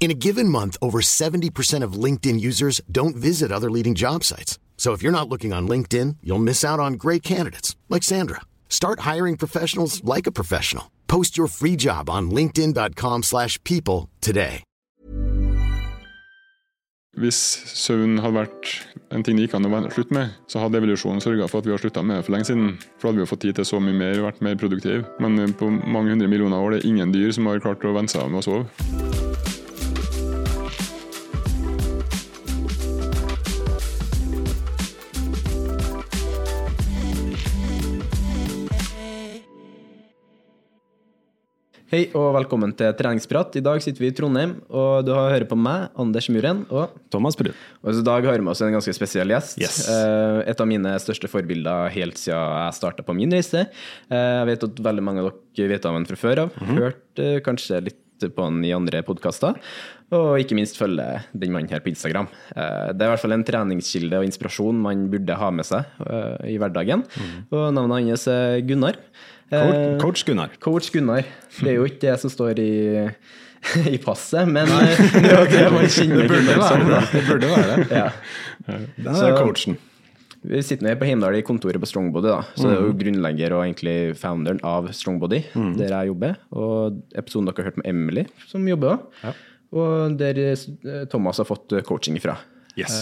In a given month, over 70% of LinkedIn users don't visit other leading job sites. So if you're not looking on LinkedIn, you'll miss out on great candidates like Sandra. Start hiring professionals like a professional. Post your free job on linkedin.com/people slash people today. Hvis søvn hadde vært en ting det gikk an å slutte med, så hadde evolusjonen sørga for at vi har slutta med det for lenge siden. For hadde vi fått tid til så mye mer og vært mer produktive. Men eh, på mange hundre millioner år det er ingen dyr som har klart å venne seg av med å sove. Hei og velkommen til treningsprat. I dag sitter vi i Trondheim, og du har hørt på meg, Anders Muren. Og Thomas Brun. og i dag har vi med oss en ganske spesiell gjest. Yes. Eh, et av mine største forbilder helt siden jeg starta på min reise. Eh, jeg vet at veldig mange av dere vet av ham fra før av. Hørt eh, kanskje litt på han i andre podkaster. Og ikke minst følge den mannen her på Instagram. Det er i hvert fall en treningskilde og inspirasjon man burde ha med seg i hverdagen. Og navnet hans er Gunnar. Coach, Eh, coach Gunnar. Coach Gunnar. Det er jo ikke det som står i, i passet, men eh, det er det man kjenner Gunnar som. Det burde være det. Ja. Den er coachen. Vi sitter nede på Heimdal i kontoret på Strongbody, da. så det er jo grunnlegger og egentlig founderen av Strongbody, der jeg jobber. Og episoden dere har hørt med Emily, som jobber òg. Og der eh, Thomas har fått coaching ifra. Yes.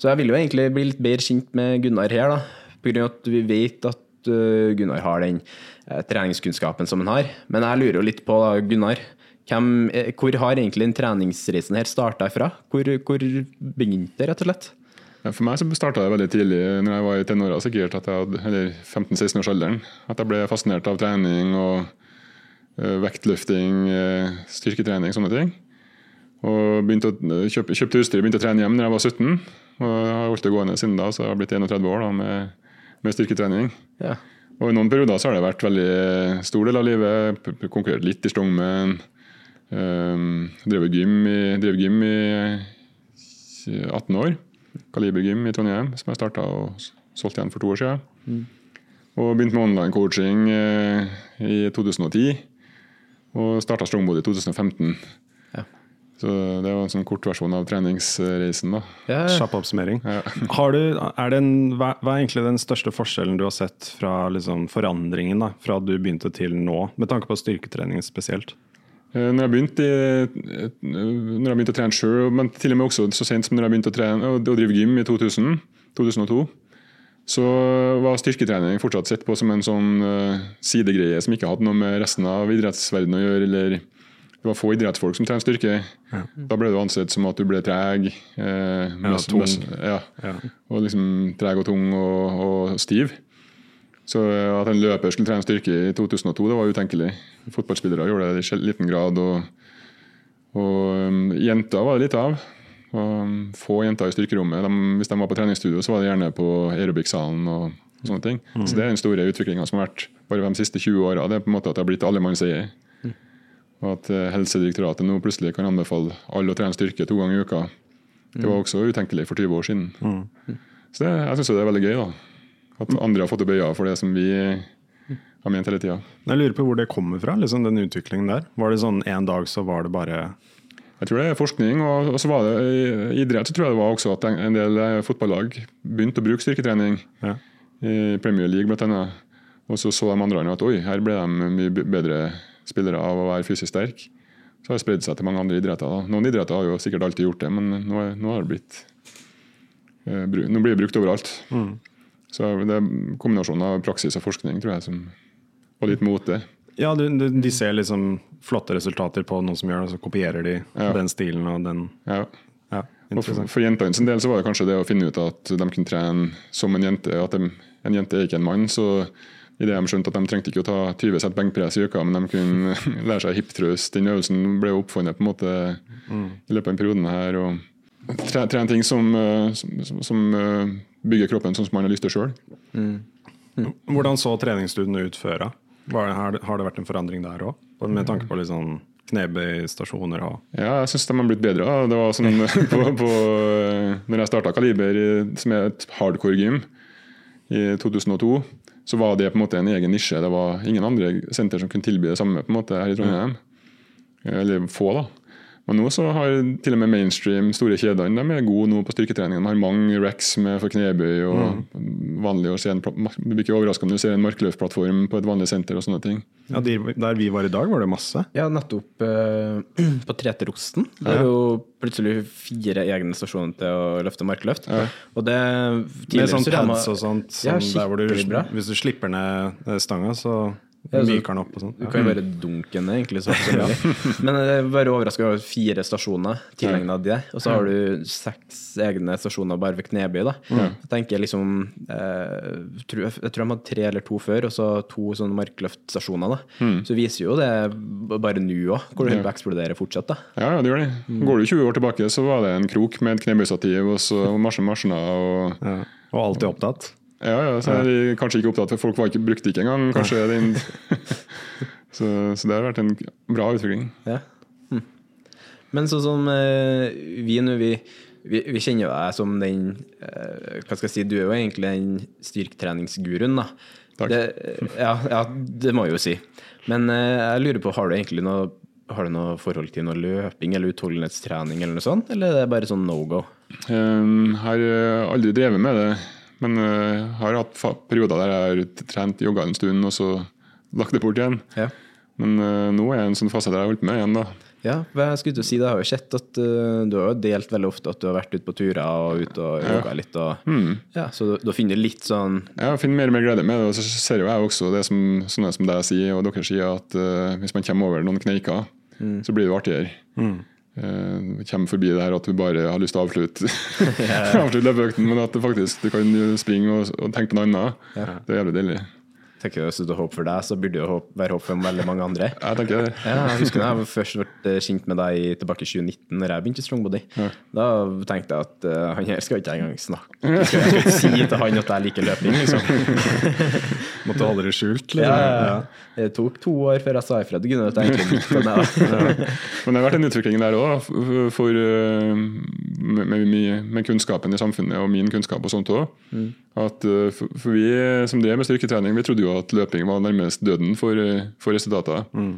Så jeg vil jo egentlig bli litt bedre kjent med Gunnar her, da. Av at vi vet at eh, Gunnar har den eh, treningskunnskapen som han har. Men jeg lurer jo litt på, Gunnar. Hvem, eh, hvor har egentlig den treningsreisen her starta ifra? Hvor, hvor begynte det, rett og slett? For meg så starta det veldig tidlig, når jeg var i tenåra sikkert, at jeg hadde, eller 15-16 års alderen. At jeg ble fascinert av trening og vektløfting, styrketrening, sånne ting. Og å kjøpe, kjøpte utstyr og begynte å trene hjem når jeg var 17. Og jeg har holdt det gående siden da, så jeg har blitt 31 år da, med, med styrketrening. Ja. Og I noen perioder så har det vært veldig stor del av livet. Konkurrert litt i strongman. Um, drevet gym i, drev gym i 18 år. Kalibergym i Trondheim, som jeg starta og solgte igjen for to år siden. Og begynte med online coaching eh, i 2010. Og starta Strongbody i 2015. Ja. Så det var en sånn kort versjon av treningsreisen. da. Ja, Kjapp oppsummering. Har du, er det en, hva, er egentlig den største forskjellen du har sett fra liksom, forandringen da, fra du begynte til nå, med tanke på styrketrening spesielt? Eh, Når jeg begynte, eh, når jeg begynte å trene sjøl, men til og med også så sent som når jeg begynte å, trene, å, å drive gym i 2000, 2002, så var styrketrening fortsatt sett på som en sånn eh, sidegreie som ikke hadde noe med resten av idrettsverdenen å gjøre. eller Det var få idrettsfolk som trente styrke. Da ble du ansett som at du ble treg. Eh, mest- tung. mest- ja. Ja. Og liksom treg og tung og, og stiv. Så eh, at en løper skulle trene styrke i 2002, det var utenkelig. Fotballspillere gjorde det i liten grad. Og, og um, jenter var det litt av. Og, um, få jenter i styrkerommet. De, hvis de var på treningsstudio, så var det gjerne på aerobic-salen og sånne ting. Så det er den store utviklinga som har vært bare de siste 20 åra. Det er på en måte at det har blitt allemannseie. Og at eh, Helsedirektoratet nå plutselig kan anbefale alle å trene styrke to ganger i uka. Det var også utenkelig for 20 år siden. Så det, jeg syns det er veldig gøy. da. At andre har fått opp øya for det som vi har ment hele tida. Jeg lurer på hvor det kommer fra, liksom den utviklingen der. Var det sånn en dag så var det bare Jeg tror det er forskning, og, så var det i idrett så tror jeg det var også at en, del eh, fotballag begynte å bruke styrketrening. Ja. I Premier League annet. Og så så de andre at oi, her ble de mye bedre spillere av å være fysisk sterk. Så har det spredd seg til mange andre idretter. Da. Noen idretter har jo sikkert alltid gjort det, men nå, er, nå det blitt eh, bru- Nå blir det brukt overalt. Så det er kombinasjonen av praksis og forskning, tror jeg, som, og litt mote. Ja, du, du, de ser liksom flotte resultater på noen som gjør det, og så kopierer de Ja. den stilen og den Ja. Ja, Og for, for jentene sin del så var det kanskje det å finne ut at de kunne trene som en jente. At de, en jente er ikke en mann. Så i det de skjønte at de trengte ikke å ta 20 sett benkpress i uka, men de kunne lære seg hip. Den øvelsen ble oppfunnet på en måte i løpet av den perioden her. og tre- Trene ting som, eh, som, som, som eh, bygger kroppen sånn som man har lyst til sjøl. Hvordan så treningsstudene ut før? har, det, vært en forandring der òg? Med tanke på litt sånn knebøystasjoner og Ja, jeg syns de har blitt bedre. Det var sånn på, på, Når jeg starta Kaliber, som er et hardcore-gym, i 2002, så var det på en måte en egen nisje. Det var ingen andre senter som kunne tilby det samme på en måte her i Trondheim. Eller få, da. Men nå så har til og med mainstream store kjedene de er gode nå på styrketrening. De har mange racks med for knebøy og vanlig å se en, Du blir ikke overraska når du ser en markløftplattform på et vanlig senter og sånne ting. Ja, de, Der vi var i dag, var det masse. Ja, nettopp eh, på Treterosten. Det er jo plutselig fire egne stasjoner til å løfte markløft. Og det Med sånn pads og sånt. Ja, Sånn der hvor du, bra. hvis du slipper ned eh, stanga, så Ja, myker den opp og sånn. Du kan jo bare dunke ned, egentlig. Så som. Men jeg er bare overraska over fire stasjoner tilegna det. Og så har du seks egne stasjoner bare ved Kneby. da. Jeg tenker liksom eh, tror, Jeg tror de hadde tre eller to før, og så to sånne markløftstasjoner. da. Så viser jo det bare nå òg, hvor det holder på å eksplodere fortsatt. da. Ja, ja, det gjør det. Går du 20 år tilbake, så var det en krok med et knebøystativ og så marsjer marsjer og. Og alltid opptatt. Ja, ja, så er de kanskje ikke opptatt, for folk var ikke, brukte ikke engang kanskje den så, så det har vært en bra utvikling. Ja. Hm. Men sånn som eh, vi nå, vi, vi, vi kjenner jo deg som den eh, Hva skal jeg si, du er jo egentlig den styrketreningsguruen, da. Takk. Det, ja, ja, det må jeg jo si. Men eh, jeg lurer på, har du egentlig noe har du noe forhold til noe løping eller utholdenhetstrening, eller noe sånt, eller er det bare sånn no go? Um, har eh, aldri drevet med det, men jeg har hatt perioder der jeg har trent yoga en stund, og så lagt det bort igjen. Ja. Men eh, nå er jeg i en sånn fase der jeg har holdt med igjen, da. Ja, hva jeg skulle til å si, det har jo sett at eh, du har jo delt veldig ofte at du har vært ute på turer og ute og yoga litt. Og, ja, så da finner du litt sånn Ja, Jeg finner mer og mer glede med det, og så ser jo jeg også det som, sånne som deg sier, og dere sier, at uh, hvis man kommer over noen kneiker, så blir det jo artigere. Eh, kommer forbi det her at du bare har lyst til å avslutte, avslutte løpeøkten, men at det faktisk, du kan springe og, og tenke på noe annet. Det er jævlig deilig. Tenker jeg Hvis det er håp for deg, så burde det håp- være håp for veldig mange andre. Jeg tenker det. Ja, jeg husker da jeg først ble kjent med deg tilbake i 2019, når jeg begynte i Strongbody. Da tenkte jeg at uh, han her skal ikke jeg engang snakke Jeg skal, jeg skal ikke si til han at jeg liker løping, liksom. Måtte holde det skjult. Ja, Liksom. ja, ja. Det tok to år før jeg sa ifra til Gunnar at jeg egentlig likte det. Men det har vært en utvikling der òg, eh, med, med, med- med kunnskapen i samfunnet og min kunnskap og sånt òg. At eh, for, vi som drev med styrketrening, vi trodde jo at løping var nærmest døden for, eh, for resultater. Mm.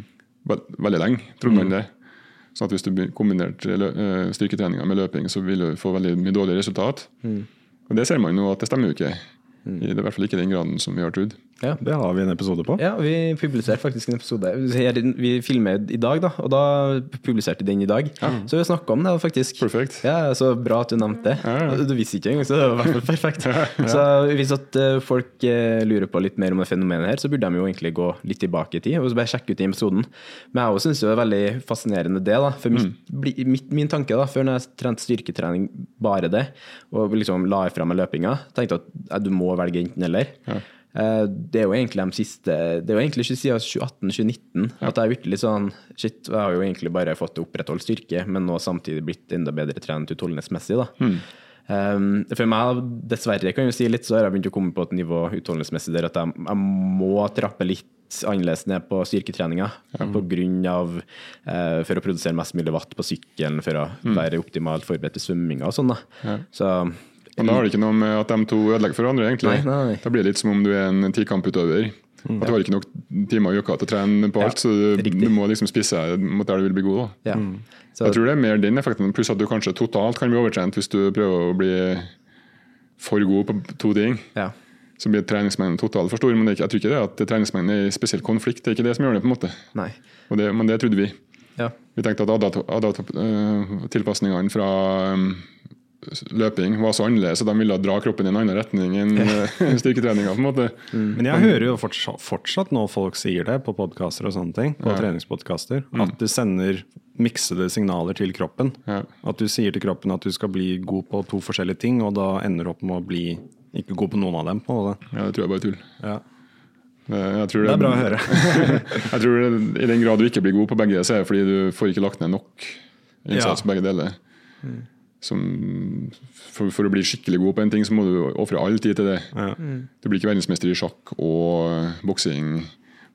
Veldig lenge trodde man det. Sånn at hvis du kombinerte eh, styrketreninga med løping, så ville du få veldig mye dårlig resultat. Og det ser man jo at det stemmer jo ikke. I i hvert fall ikke i den graden som vi har trodd. Ja. Det har vi en episode på. Ja, vi publiserte faktisk en episode. Vi filmer i dag, da, og da publiserte den i dag. Så vi snakka om det, faktisk. Perfekt. Ja, Så bra at du nevnte det. Ja, ja. Du visste ikke engang, så det var i hvert fall perfekt. Så hvis at eh, folk eh, lurer på litt mer om det fenomenet her, så burde de jo egentlig gå litt tilbake i tid og så bare sjekke ut den episoden. Men jeg òg syns det er veldig fascinerende det, da. For mm. min, min, min tanke da, før når jeg trente styrketrening, bare det, og liksom la fra meg løpinga, tenkte at du må velge enten eller. Eh, Det er jo egentlig de siste Det er jo egentlig ikke siden 2018-2019 at jeg er virkelig sånn Shit, jeg har jo egentlig bare fått opprettholdt styrke, men nå samtidig blitt enda bedre trent utholdenhetsmessig, da. Um, for meg, dessverre, kan jeg si litt, så har jeg begynt å komme på et nivå utholdenhetsmessig der at jeg, jeg må trappe litt annerledes ned på styrketreninga. På grunn av, uh, for å produsere mest mulig watt på sykkelen, for å være optimalt forberedt til svømminga og sånn. da. Så Og da har det ikke noe med at de to ødelegger for hverandre, egentlig. Nei, nei. Da blir det litt som om du er en tikamputøver. Mm, At du har ikke nok timer i uka til å trene på Ja, alt, så du, du må liksom spisse mot der du vil bli god. Da. Ja. Så, Jeg tror det er mer den effekten, pluss at du kanskje totalt kan bli overtrent hvis du prøver å bli for god på to ting. ja. Så blir treningsmengden totalt for stor. Men ikke, jeg tror ikke det at treningsmengden er i spesiell konflikt. Det er ikke det som gjør det. på en måte. Nei. Og det, men det trodde vi. Ja. Vi tenkte at eh, tilpasningene fra um, løping var så annerledes, at de ville dra kroppen i en annen retning enn uh, styrketreninga. på en måte. Men jeg hører jo fortsatt, fortsatt nå folk sier det på podkaster og sånne ting, på treningspodkaster, at du sender miksede signaler til kroppen. Ja. At du sier til kroppen at du skal bli god på to forskjellige ting, og da ender du opp med å bli ikke god på noen av dem. på det. Ja, det tror jeg bare er tull. Ja. Eh, Jeg tror Det er bra å høre. jeg tror det, I den grad du ikke blir god på begge, så er det fordi du får ikke lagt ned nok innsats Ja. begge deler. Som, for, for å bli skikkelig god på en ting, så må du ofre all tid til det. Ja. Du blir ikke verdensmester i sjakk og boksing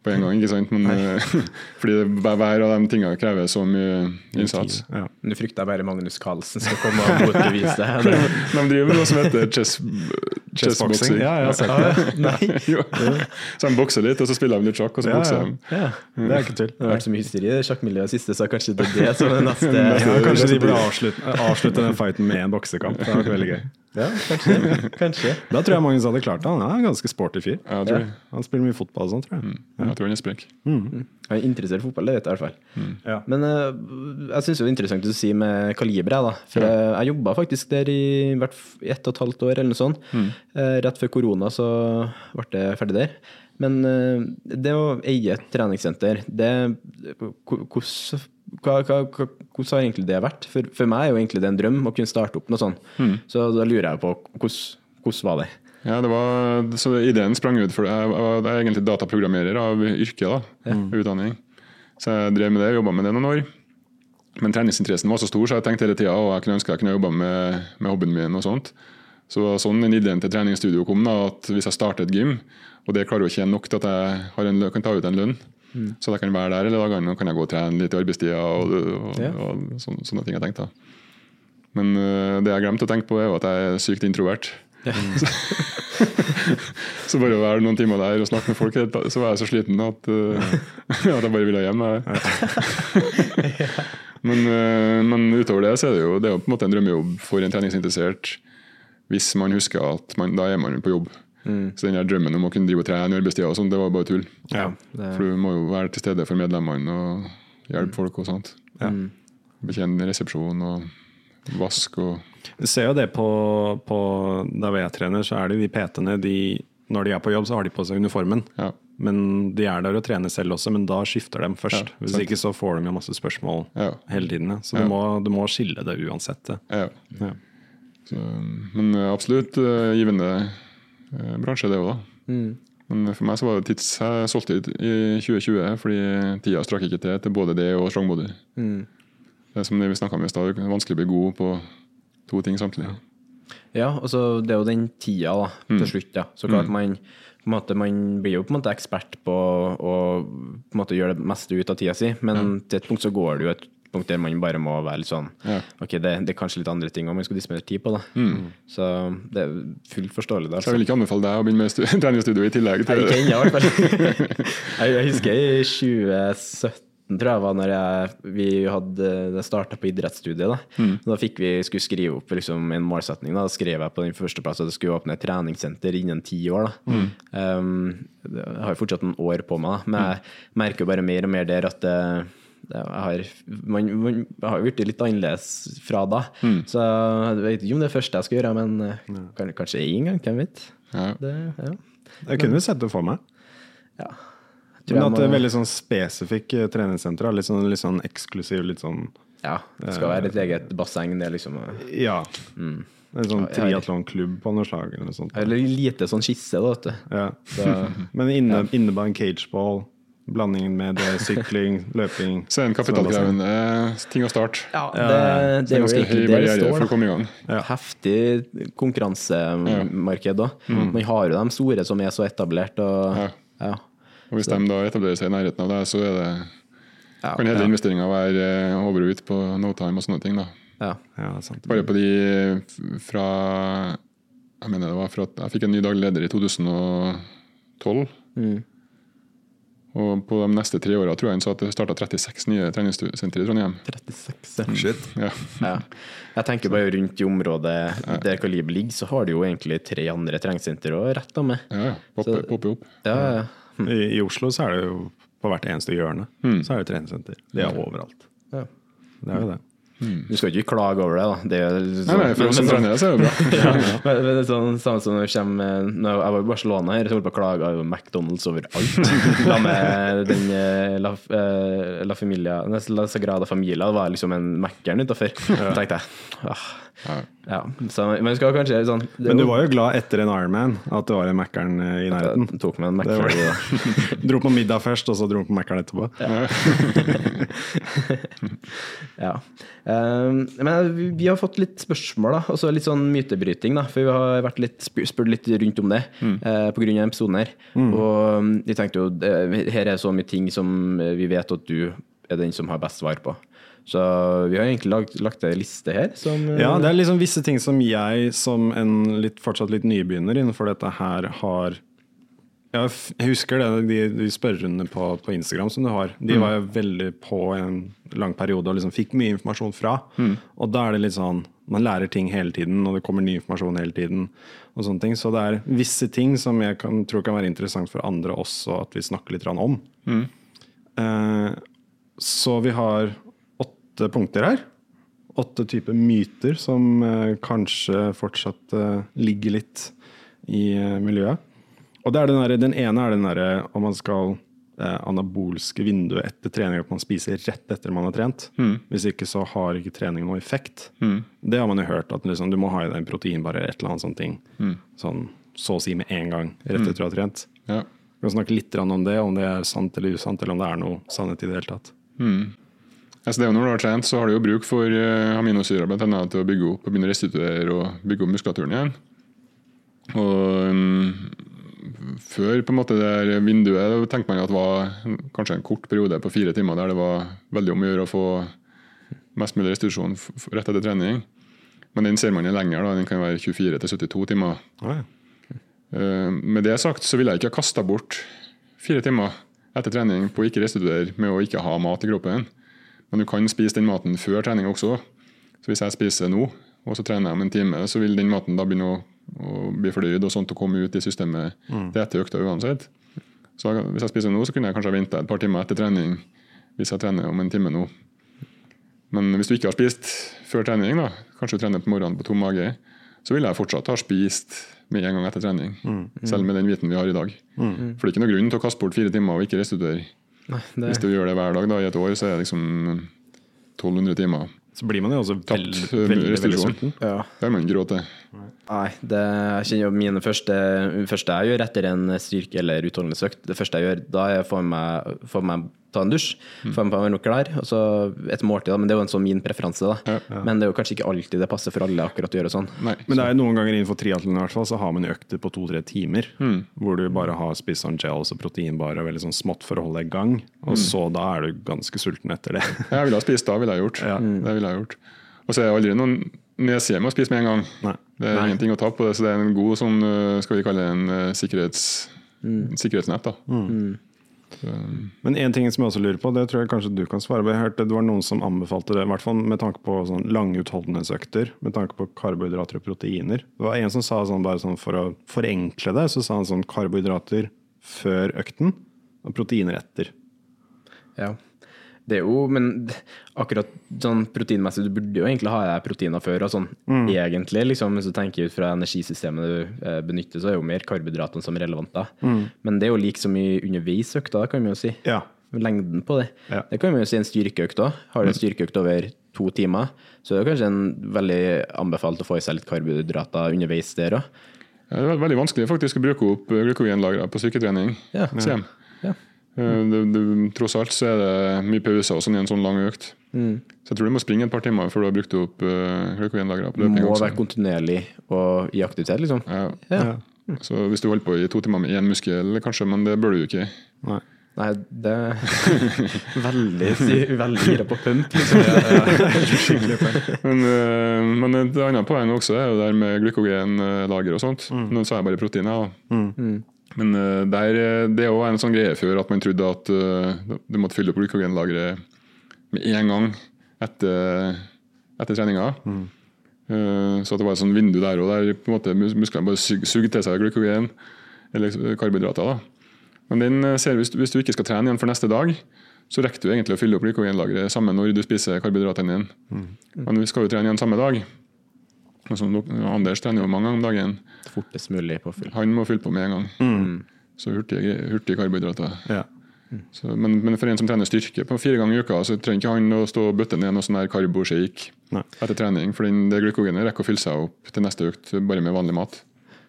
på en gang, ikke sant? Men, eh, fordi det, hver av de tingene krever så mye innsats. Ja. Nå frykter bare Magnus Carlsen skal komme og motbevise det. De driver med noe som heter chess, chessboxing. Ja, jeg har sett det. Nei. Så de bokser litt, og så spiller de litt sjakk, og så Ja, bokser de. Ja. Det er ikke tull. Det har vært så mye hysteri i sjakkmiljøet siste, så kanskje det er det som er neste Ja, kanskje de burde avslutte, avslutte den fighten med en boksekamp. Det hadde vært veldig gøy. Ja, kanskje. kanskje. Da tror jeg Magnus hadde klart det. Han er en ganske sporty fyr. Ja. Han spiller mye fotball og sånn, tror jeg. Jeg tror han er sprek. Jeg er interessert i fotball, det vet jeg i hvert fall. Ja. Men uh, jeg syns det er interessant det du sier med kaliberet. da. For jeg, jeg jobba faktisk der i hvert ett og et halvt år, eller noe sånt. Uh, rett før korona så ble det ferdig der. Men eh, det å eie et treningssenter, det hvordan hva, hva, hva, hvordan har egentlig det vært? For, for meg er jo egentlig det en drøm å kunne starte opp noe sånt. Så da lurer jeg på hvordan, hvordan var det? Ja, det var, så Ideen sprang ut, for det. jeg, jeg er egentlig dataprogrammerer av yrke. da, utdanning. Så jeg drev med det, jobba med det noen år. Men treningsinteressen var så stor, så jeg tenkte hele tida og jeg kunne ønske jeg kunne jobba med, med hobbyen min. og sånt. Så det var sånn den ideen til treningsstudio kom, da, at hvis jeg starter et gym, og det klarer jo ikke jeg nok til at jeg har en, kan ta ut en lønn, så jeg kan være der hele dagene og kan jeg gå og trene litt i arbeidstida og, og, Ja. og sånne, sånne ting jeg tenkte. Men uh, det jeg glemte å tenke på, er jo at jeg er sykt introvert. Så bare å være noen timer der og snakke med folk, så var jeg så sliten at, uh, at jeg bare ville hjem. men, uh, men utover det så er det jo, det er jo på en måte en drømmejobb for en treningsinteressert hvis man husker at man, da er man på jobb. Så den der drømmen om å kunne drive og trene i arbeidstida, og sånt, det var bare tull. Ja. For du må jo være til stede for medlemmene og hjelpe folk og sånt. Betjene resepsjon og vask og Du ser jo det på, på Der jeg trener, så er det de PT-ene de, Når de er på jobb, så har de på seg uniformen. Ja. Men de er der og trener selv også, men da skifter de først. Ja, Hvis ikke så får de jo masse spørsmål Ja. hele tiden. ja. Så du, må, du må skille det uansett. Ja. Ja. Så, men absolutt eh, givende bransje, det òg, da. Men for meg så var det tids jeg solgte ut i 2020 fordi tida strakk ikke til til både det og strongbody. Det er som det vi snakka om i stad, vanskelig å bli god på to ting samtidig. Ja, altså det er jo den tida da, til slutt. Ja. Så klart man, på en måte, man blir jo på en måte ekspert på å på en måte gjøre det meste ut av tida si, men til et punkt så går det jo et punkt der man bare må være litt sånn Ja. Ok, det, det er kanskje litt andre ting man skal disponere tid på. da. Så det er fullt forståelig. det, Så jeg altså. vil ikke anbefale deg å begynne med stu- treningsstudio i tillegg til ikke ennå, i hvert fall. jeg, husker i 2017, tror jeg var når jeg, vi hadde starta på idrettsstudiet. Da, da fikk vi, skulle skrive opp liksom, en målsetning. Da. da skrev jeg på den første plass at det skulle åpne et treningssenter innen ti år. Da. Um, jeg har jo fortsatt noen år på meg, da, men jeg merker bare mer og mer der at det, det, jeg, har, man, man, har jo blitt litt annerledes fra da. Så jeg vet ikke om det er første jeg skal gjøre, men ja. kan, kanskje én gang, hvem vet. Ja. Det, ja. Jeg kunne sett det for meg. Ja. Men at det er veldig sånn spesifikk eh, treningssenter. Litt sånn, litt sånn eksklusiv, litt sånn Ja, det skal være et eget basseng. Det er liksom Ja. Mm. En sånn Ja, triatlonklubb på noe slag eller noe sånt. Eller lite sånn skisse, da, vet du. Ja. Så, Men inne, innebærer en cageball, blandingen med det, sykling, løping Så en kapitalkrevende ting å starte. ja, det, det det jo ikke det det står. for å komme i gang. Heftig konkurransemarked da. Man har jo de store som er så etablert. Og, Ja. ja. Og Hvis de da etablerer seg i nærheten av deg, så er det, Ja, kan hele ja. investeringa være eh, over og ut på no time og sånne ting. da. Ja. Ja, det er sant. Bare på de fra Jeg mener det var fra at jeg fikk en ny daglig leder i 2012. Og på de neste tre åra tror jeg han sa at det starta 36 nye treningssentre i Trondheim. 36, ja. Shit. Ja. Ja. Jeg tenker bare rundt i området der Kaliber ligger, så har du jo egentlig tre andre treningssenter å rette med. Ja, ja. Popper Så- popper opp. Ja, ja. I, I Oslo så er det jo på hvert eneste hjørne så er det treningssenter. Det er overalt. Ja. Det er jo det. Du skal ikke klage over det, da. Det er jo Nei, nei, for oss som det så er det bra. ja, men, men det er sånn, samme som når jeg kommer når Jeg var i Barcelona her, så holdt på å klage over McDonald's overalt. La med den eh, La, eh, La Familia La Sagrada Familia, det var liksom en Mækkern utafor. Tenkte jeg ah, ja. Så, men kanskje sånn Men du var jo glad etter en Ironman at det var en Mækkern eh, i nærheten. Jeg tok med en Mækkern. Dro på middag først, og så dro på Mækkern etterpå. Ja. Um, men vi, vi har fått litt spørsmål, da. Også litt sånn mytebryting, da. For vi har vært litt spurt, litt rundt om det eh, på grunn av episoden her. Og um, vi tenkte jo Her er så mye ting som vi vet at du er den som har best svar på. Så vi har egentlig lagt, lagt ei liste her som eh, Ja, det er liksom visse ting som jeg som en litt, fortsatt litt nybegynner innenfor dette her har Jeg husker det, de, de spørrerundene på, på Instagram som du har. De var jo veldig på en lang periode og liksom fikk mye informasjon fra. Og da er det litt sånn Man lærer ting hele tiden, og det kommer ny informasjon hele tiden. og sånne ting. Så det er visse ting som jeg kan, tror kan være interessant for andre også at vi snakker litt om. om. Eh, så vi har åtte punkter her. Åtte typer myter som eh, kanskje fortsatt eh, ligger litt i eh, miljøet. Og det er den, der, den ene er den derre om man skal anabolske vinduet etter trening, at man spiser rett etter man har trent. Hvis ikke så har ikke trening noe effekt. Det har man jo hørt, at liksom, du må ha i deg en proteinbar eller et eller annet sånt ting. Sånn, så å si med en gang rett etter du har trent. Ja. Vi kan snakke litt om det, om det er sant eller usant, eller om det er noe sannhet i det hele tatt. Altså det er jo når du har trent, så har du jo bruk for uh, aminosyrer blant annet, til å bygge opp og begynne å restituere og bygge opp muskulaturen igjen. Og um, før på en måte det der vinduet tenkte man at det var kanskje en kort periode på fire timer der det var veldig om å gjøre å få mest mulig restitusjon rett etter trening. Men den ser man jo lenger, da. den kan være 24 til 72 timer. Eh, Med det sagt så ville jeg ikke ha kasta bort fire timer etter trening på å ikke restituere med å ikke ha mat i kroppen. Men du kan spise den maten før trening også. Så hvis jeg spiser nå, og så trener jeg om en time, så vil den maten da begynne å, å bli fordøyd og sånt og komme ut i systemet til etter økta uansett. Så hvis jeg spiser nå, så kunne jeg kanskje ha venta et par timer etter trening hvis jeg trener om en time nå. Men hvis du ikke har spist før trening, da, kanskje du trener på morgenen på tom mage, så vil jeg fortsatt ha spist med en gang etter trening. Selv med den viten vi har i dag. For det er ikke noe grunn til å kaste bort fire timer og ikke restituere. Nei, det, Hvis du gjør det hver dag da, i et år, så er det liksom 1200 timer. Så blir man jo også Tapt veldig, eh, veldig, veldig sulten. ja. Det er man gråter. Nei, det, jeg kjenner jo mine første, første jeg gjør etter en styrke- eller utholdenhetsøkt, det første jeg gjør, da er jeg få meg, får meg ta en dusj, får meg på meg noe klær, og så et måltid, da, men det er jo en sånn min preferanse, da. Men det er jo kanskje ikke alltid det passer for alle akkurat å gjøre sånn. Nei. Men det er jo noen ganger innenfor triatlon i hvert fall, så har man økter på to-tre timer. Hvor du bare har spist sånn gels og proteinbarer og veldig sånn smått for å holde deg i gang. Og så da er du ganske sulten etter det. Jeg ville ha spist da, ville jeg gjort. Det ville jeg gjort. Og så er det aldri noen nedside med å spise med en gang. Nei. Det er ingenting å tape på det, så det er en god sånn, øh, skal vi kalle det en sikkerhets, mm. sikkerhetsnett. da. Men en ting som jeg også lurer på, det tror jeg kanskje du kan svare på. Jeg hørte det var noen som anbefalte det, i hvert fall med tanke på sånn lange utholdenhetsøkter, med tanke på karbohydrater og proteiner. Det var en som sa sånn, bare sånn for å forenkle det, så sa han sånn karbohydrater før økten og proteiner etter. Ja. Det er jo, men akkurat sånn proteinmessig, du burde jo egentlig ha i deg proteiner før, og sånn egentlig, liksom, hvis du tenker ut fra energisystemet du eh, benytter, så er jo mer karbohydratene som er relevant da. Men det er jo like så mye underveis økta, kan man jo si. Ja. Lengden på det. Ja. Det kan man jo si en styrkeøkt òg. Har du en styrkeøkt over to timer, så er det kanskje en veldig anbefalt å få i seg litt karbohydrater underveis der òg. Ja, det er veldig vanskelig faktisk å bruke opp øh, på styrketrening. Ja. Ja. Eh, Det, det, tross alt så er det mye pauser og sånn i en sånn lang økt. Så jeg tror du må springe et par timer før du har brukt opp uh, Du på. Må også. være kontinuerlig og i aktivitet, liksom. Ja. Ja. Så hvis du holder på i to timer med én muskel, kanskje, men det bør du jo ikke. Nei. Nei, det veldig, veldig gira på pump, liksom. Men, eh, men et annet poeng også er jo det der med glykogenlager og sånt. Nå sa jeg bare proteiner. da. Men eh, der, det er òg en sånn greie før at man trodde at eh, du måtte fylle opp glykogenlageret med en gang etter, etter treninga. Eh, så det var et sånn vindu der òg, der på en måte mus- musklene bare sug, sugde til seg glykogen, eller karbohydrater. da. Men den eh, ser, hvis, du- hvis du ikke skal trene igjen for neste dag, så rekker du egentlig å fylle opp glykogenlageret samme når du spiser karbohydratene dine. Men vi skal jo trene igjen samme dag. Dok- Anders trener jo mange ganger om dagen. Fortest mulig påfyll. Han må fylle på med en gang. Så hurtige, hurtige karbohydrater. Ja. Så, men, men for en som trener styrke på fire ganger i uka, så trenger ikke han å stå og bøtte ned noe sånn karboshake etter trening. For det glykogenet rekker å fylle seg opp til neste økt bare med vanlig mat.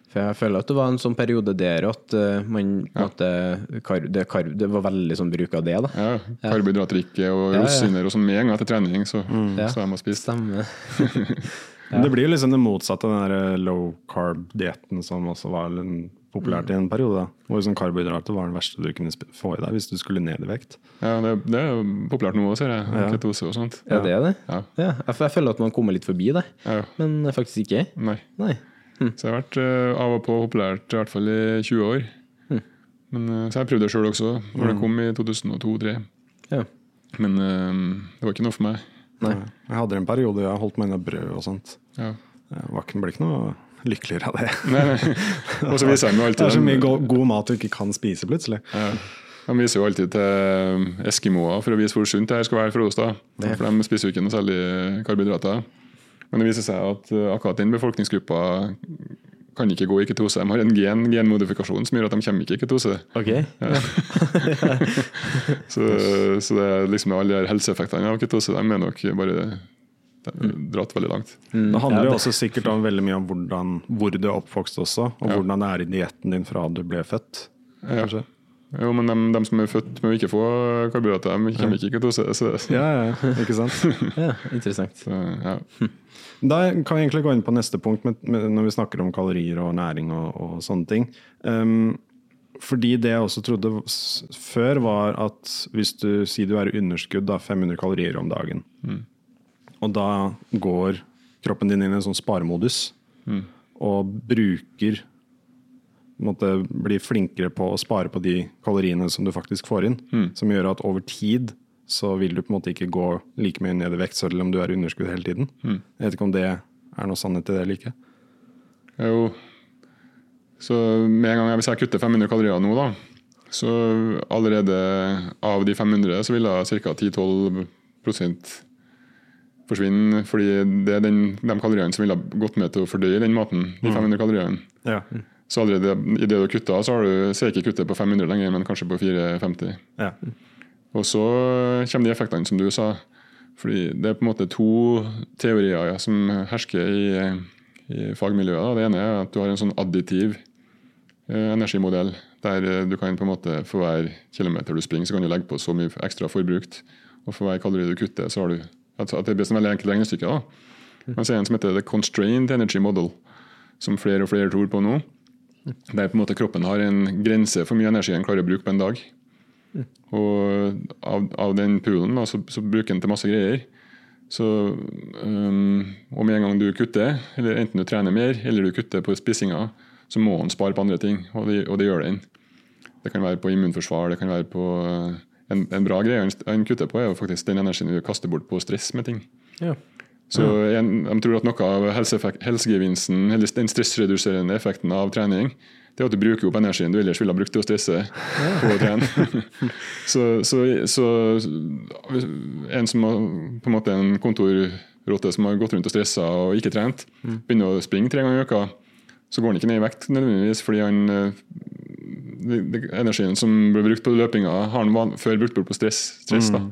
For jeg føler at det var en sånn periode der at eh, man ja. måtte, kar, det, kar, det var veldig sånn bruk av det, da. Ja, Karbohydratrikke og Ja, ja. rosiner og sånn med en gang etter trening, så mm. så jeg må spise. Stemmer. Men Det blir jo liksom det motsatte av den der low carb-dietten som også var populært i en periode. Hvor liksom karbohydrater var det verste du kunne få i deg hvis du skulle ned i vekt. Ja, det, det er jo populært nå òg, ser jeg. Ketose og sånt. Ja, det er det. Ja. Ja, jeg, jeg føler at man kommer litt forbi det, Ja. men faktisk ikke. Nei. Nei. Så det har vært uh, av og på populært, i hvert fall i 20 år. Men, uh, så jeg prøvde det sjøl også, når det kom i 2002-2003. Ja. Men uh, det var ikke noe for meg. Nei. Jeg hadde en periode jeg holdt meg unna brød og sånt. Ja. Var ikke, ble ikke noe lykkeligere av det. Nei, nei. Og så viser jo Det er så mye go god mat du ikke kan spise plutselig. Ja. De viser jo alltid til eh, eskimoer for å vise hvor sunt det her skal være for oss. da. For de spiser jo ikke noe særlig karbohydrater. Men det viser seg at eh, akkurat den befolkningsgruppa kan ikke gå i ketose. De har en gen, genmodifikasjon som gjør at de kommer ikke i ketose. Ok. Så, så det er liksom alle de helseeffektene av ketose de er nok bare dratt veldig langt. Det handler jo også sikkert om veldig mye om hvordan, hvor du er oppvokst også, og Ja. hvordan det er i dietten din fra du ble født. Ja. Jo, men de, som er født med å ikke få karbohydrater, de kommer ikke i ketose. Så, Ja, ja, ikke sant? Ja, interessant. så, ja. Da kan vi egentlig gå inn på neste punkt med, med, når vi snakker om kalorier og næring og, og sånne ting. Um, fordi det jeg også trodde før, var at hvis du sier du er i underskudd, da 500 kalorier om dagen, og da går kroppen din inn i en sånn sparemodus og bruker måte, blir flinkere på å spare på de kaloriene som du faktisk får inn, som gjør at over tid så vil du på en måte ikke gå like mye ned i vekt selv om du er i underskudd hele tiden. Jeg vet ikke om det er noe sannhet i det eller ikke. Jo. Så med en gang jeg, hvis jeg kutter 500 kalorier nå, da, så allerede av de 500 så vil ca. 10-12% forsvinne. Fordi det er den, de kaloriene som ville ha gått med til å fordøye den maten. de 500 kaloriene. Ja. Så allerede i det du har kutta, så har du, ser er ikke kuttet på 500 lenger, men kanskje på 450. Ja. Og så kommer de effektene som du sa. Fordi det er på en måte to teorier ja, som hersker i, i fagmiljøet. Da. Det ene er at du har en sånn additiv eh, energimodell, der eh, du kan på en måte for hver kilometer du springer, så kan du legge på så mye ekstra forbrukt. Og for hver kalori du kutter, så har du altså At det blir et veldig enkelt regnestykke. da. Men så er det en som heter The Constrained Energy Model, som flere og flere tror på nå. Der på en måte kroppen har en grense for mye energi en klarer å bruke på en dag. Og av, av den poolen da, så, så bruker den til masse greier. Så um, og med en gang du kutter, eller enten du trener mer eller du kutter på spissinga, så må han spare på andre ting, og det, og det gjør den. Det kan være på immunforsvar, det kan være på uh, en, en bra greie en kutter på, er jo faktisk den energien du kaster bort på stress med ting. Ja. Så jeg, jeg tror at noe av helsegevinsten, eller den stressreduserende effekten av trening, det er at du bruker opp energien du ellers ville ha brukt til å stresse på å trene. så, så, så en som har på en måte en kontorrotte som har gått rundt og stressa og ikke trent, begynner å springe tre ganger i uka, så går han ikke ned i vekt nødvendigvis fordi han eh, energien som ble brukt på løpinga, har han før brukt bort på stress. stress da.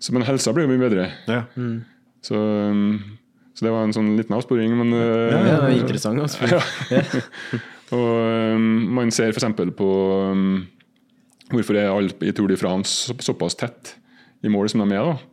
Så, men helsa blir jo mye bedre. Ja. Så, um, så det var en sånn liten avsporing, men ja, Ja, det var interessant. Altså. Og um, man ser f.eks. på um, hvorfor er alle i Tour de France såpass tett i mål som de er. da.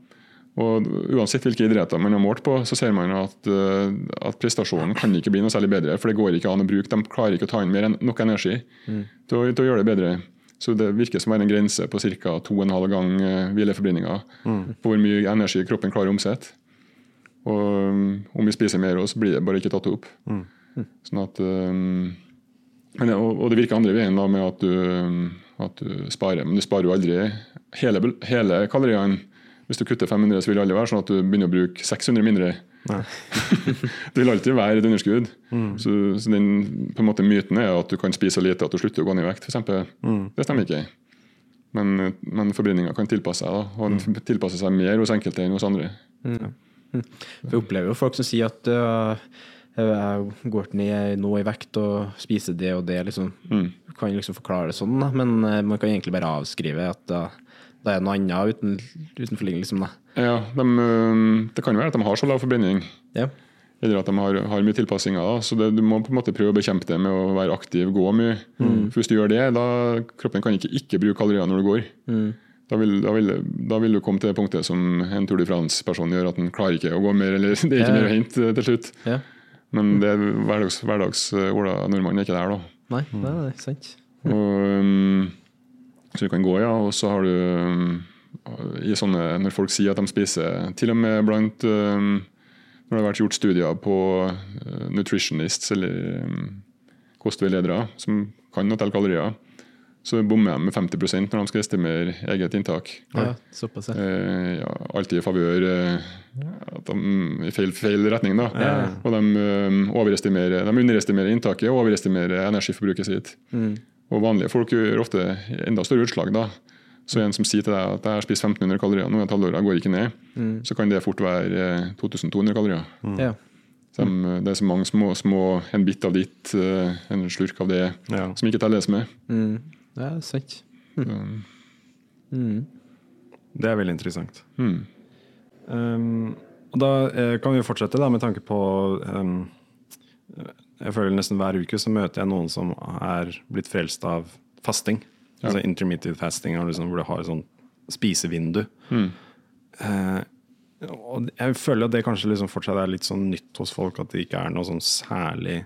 Og Uansett hvilke idretter man har målt på, så ser man at, uh, at prestasjonen kan ikke bli noe særlig bedre. For det går ikke an å bruke, de klarer ikke å ta inn mer enn nok energi til, å, til å gjøre det bedre. Så det virker som å være en grense på ca. 2,5 gang uh, mm. på hvor mye energi kroppen klarer å omsette. Og um, om vi spiser mer, så blir det bare ikke tatt opp. Sånn at um, Men, og, og det virker andre veien da med at du, at du sparer. Men du sparer jo aldri hele, hele kaloriene. Hvis du kutter 500, så vil det aldri være sånn at du begynner å bruke 600 mindre. det vil alltid være et underskudd. Så, så den på en måte myten er at du kan spise så lite at du slutter å gå ned i vekt, f.eks. Det stemmer ikke. Men, men forbrenninga kan tilpasse seg, da, og den tilpasser seg mer hos enkelte enn hos andre. For jeg opplever jo folk som sier at uh, jeg går ned nå i vekt og spiser det og det. Liksom. Mm. kan liksom forklare det sånn, da. men øh, man kan egentlig bare avskrive at da, det er noe annet uten, utenforliggende. Liksom. Ja, de, Det kan jo være at de har så lav forbrenning, Ja. eller at de har, har mye tilpassinger. Da. Så det, du må på en måte prøve å bekjempe det med å være aktiv, gå mye. For Hvis du gjør det, da kroppen kan ikke ikke bruke kalorier når du går. Da, vil, da, vil, da vil du komme til det punktet som en Tour de France-person gjør, at den klarer ikke å gå mer, eller det er ikke mer å hente til slutt. Ja. Men det er hverdags, hverdags øh, Ola Nordmann er ikke der, da. Nei, nei, nei, sant. Og, um, så du kan gå, ja. Og så har du um, i sånne, Når folk sier at de spiser Til og med blant um, Når det har vært gjort studier på uh, nutritionists eller um, kostveiledere som kan å telle kalorier, så bommer de med 50% når de skal estimere eget inntak. Ja, såpass, ja. Eh, ja, alltid i favør eh, i feil, feil retning. da. Og de, eh, de underestimerer inntaket og overestimerer energiforbruket sitt. Og vanlige folk gjør ofte enda større utslag. da. Så en som sier til deg at jeg har spist 1500 kalorier nå, et halvår, jeg går ikke ned, så kan det fort være eh, 2200 kalorier. ja. De, det er så mange små, små en bit av ditt, eh, en slurk av det, Ja. som ikke telles med. Mm. Ja, sant. Det er veldig interessant. Mm. Um, og da eh, kan vi fortsette da, med tanke på um, Jeg føler nesten hver uke så møter jeg noen som er blitt frelst av fasting. Altså intermittent fasting, liksom, hvor du har et sånn spisevindu. Eh, og jeg føler at det kanskje liksom fortsatt er litt sånn nytt hos folk, at det ikke er noe sånn særlig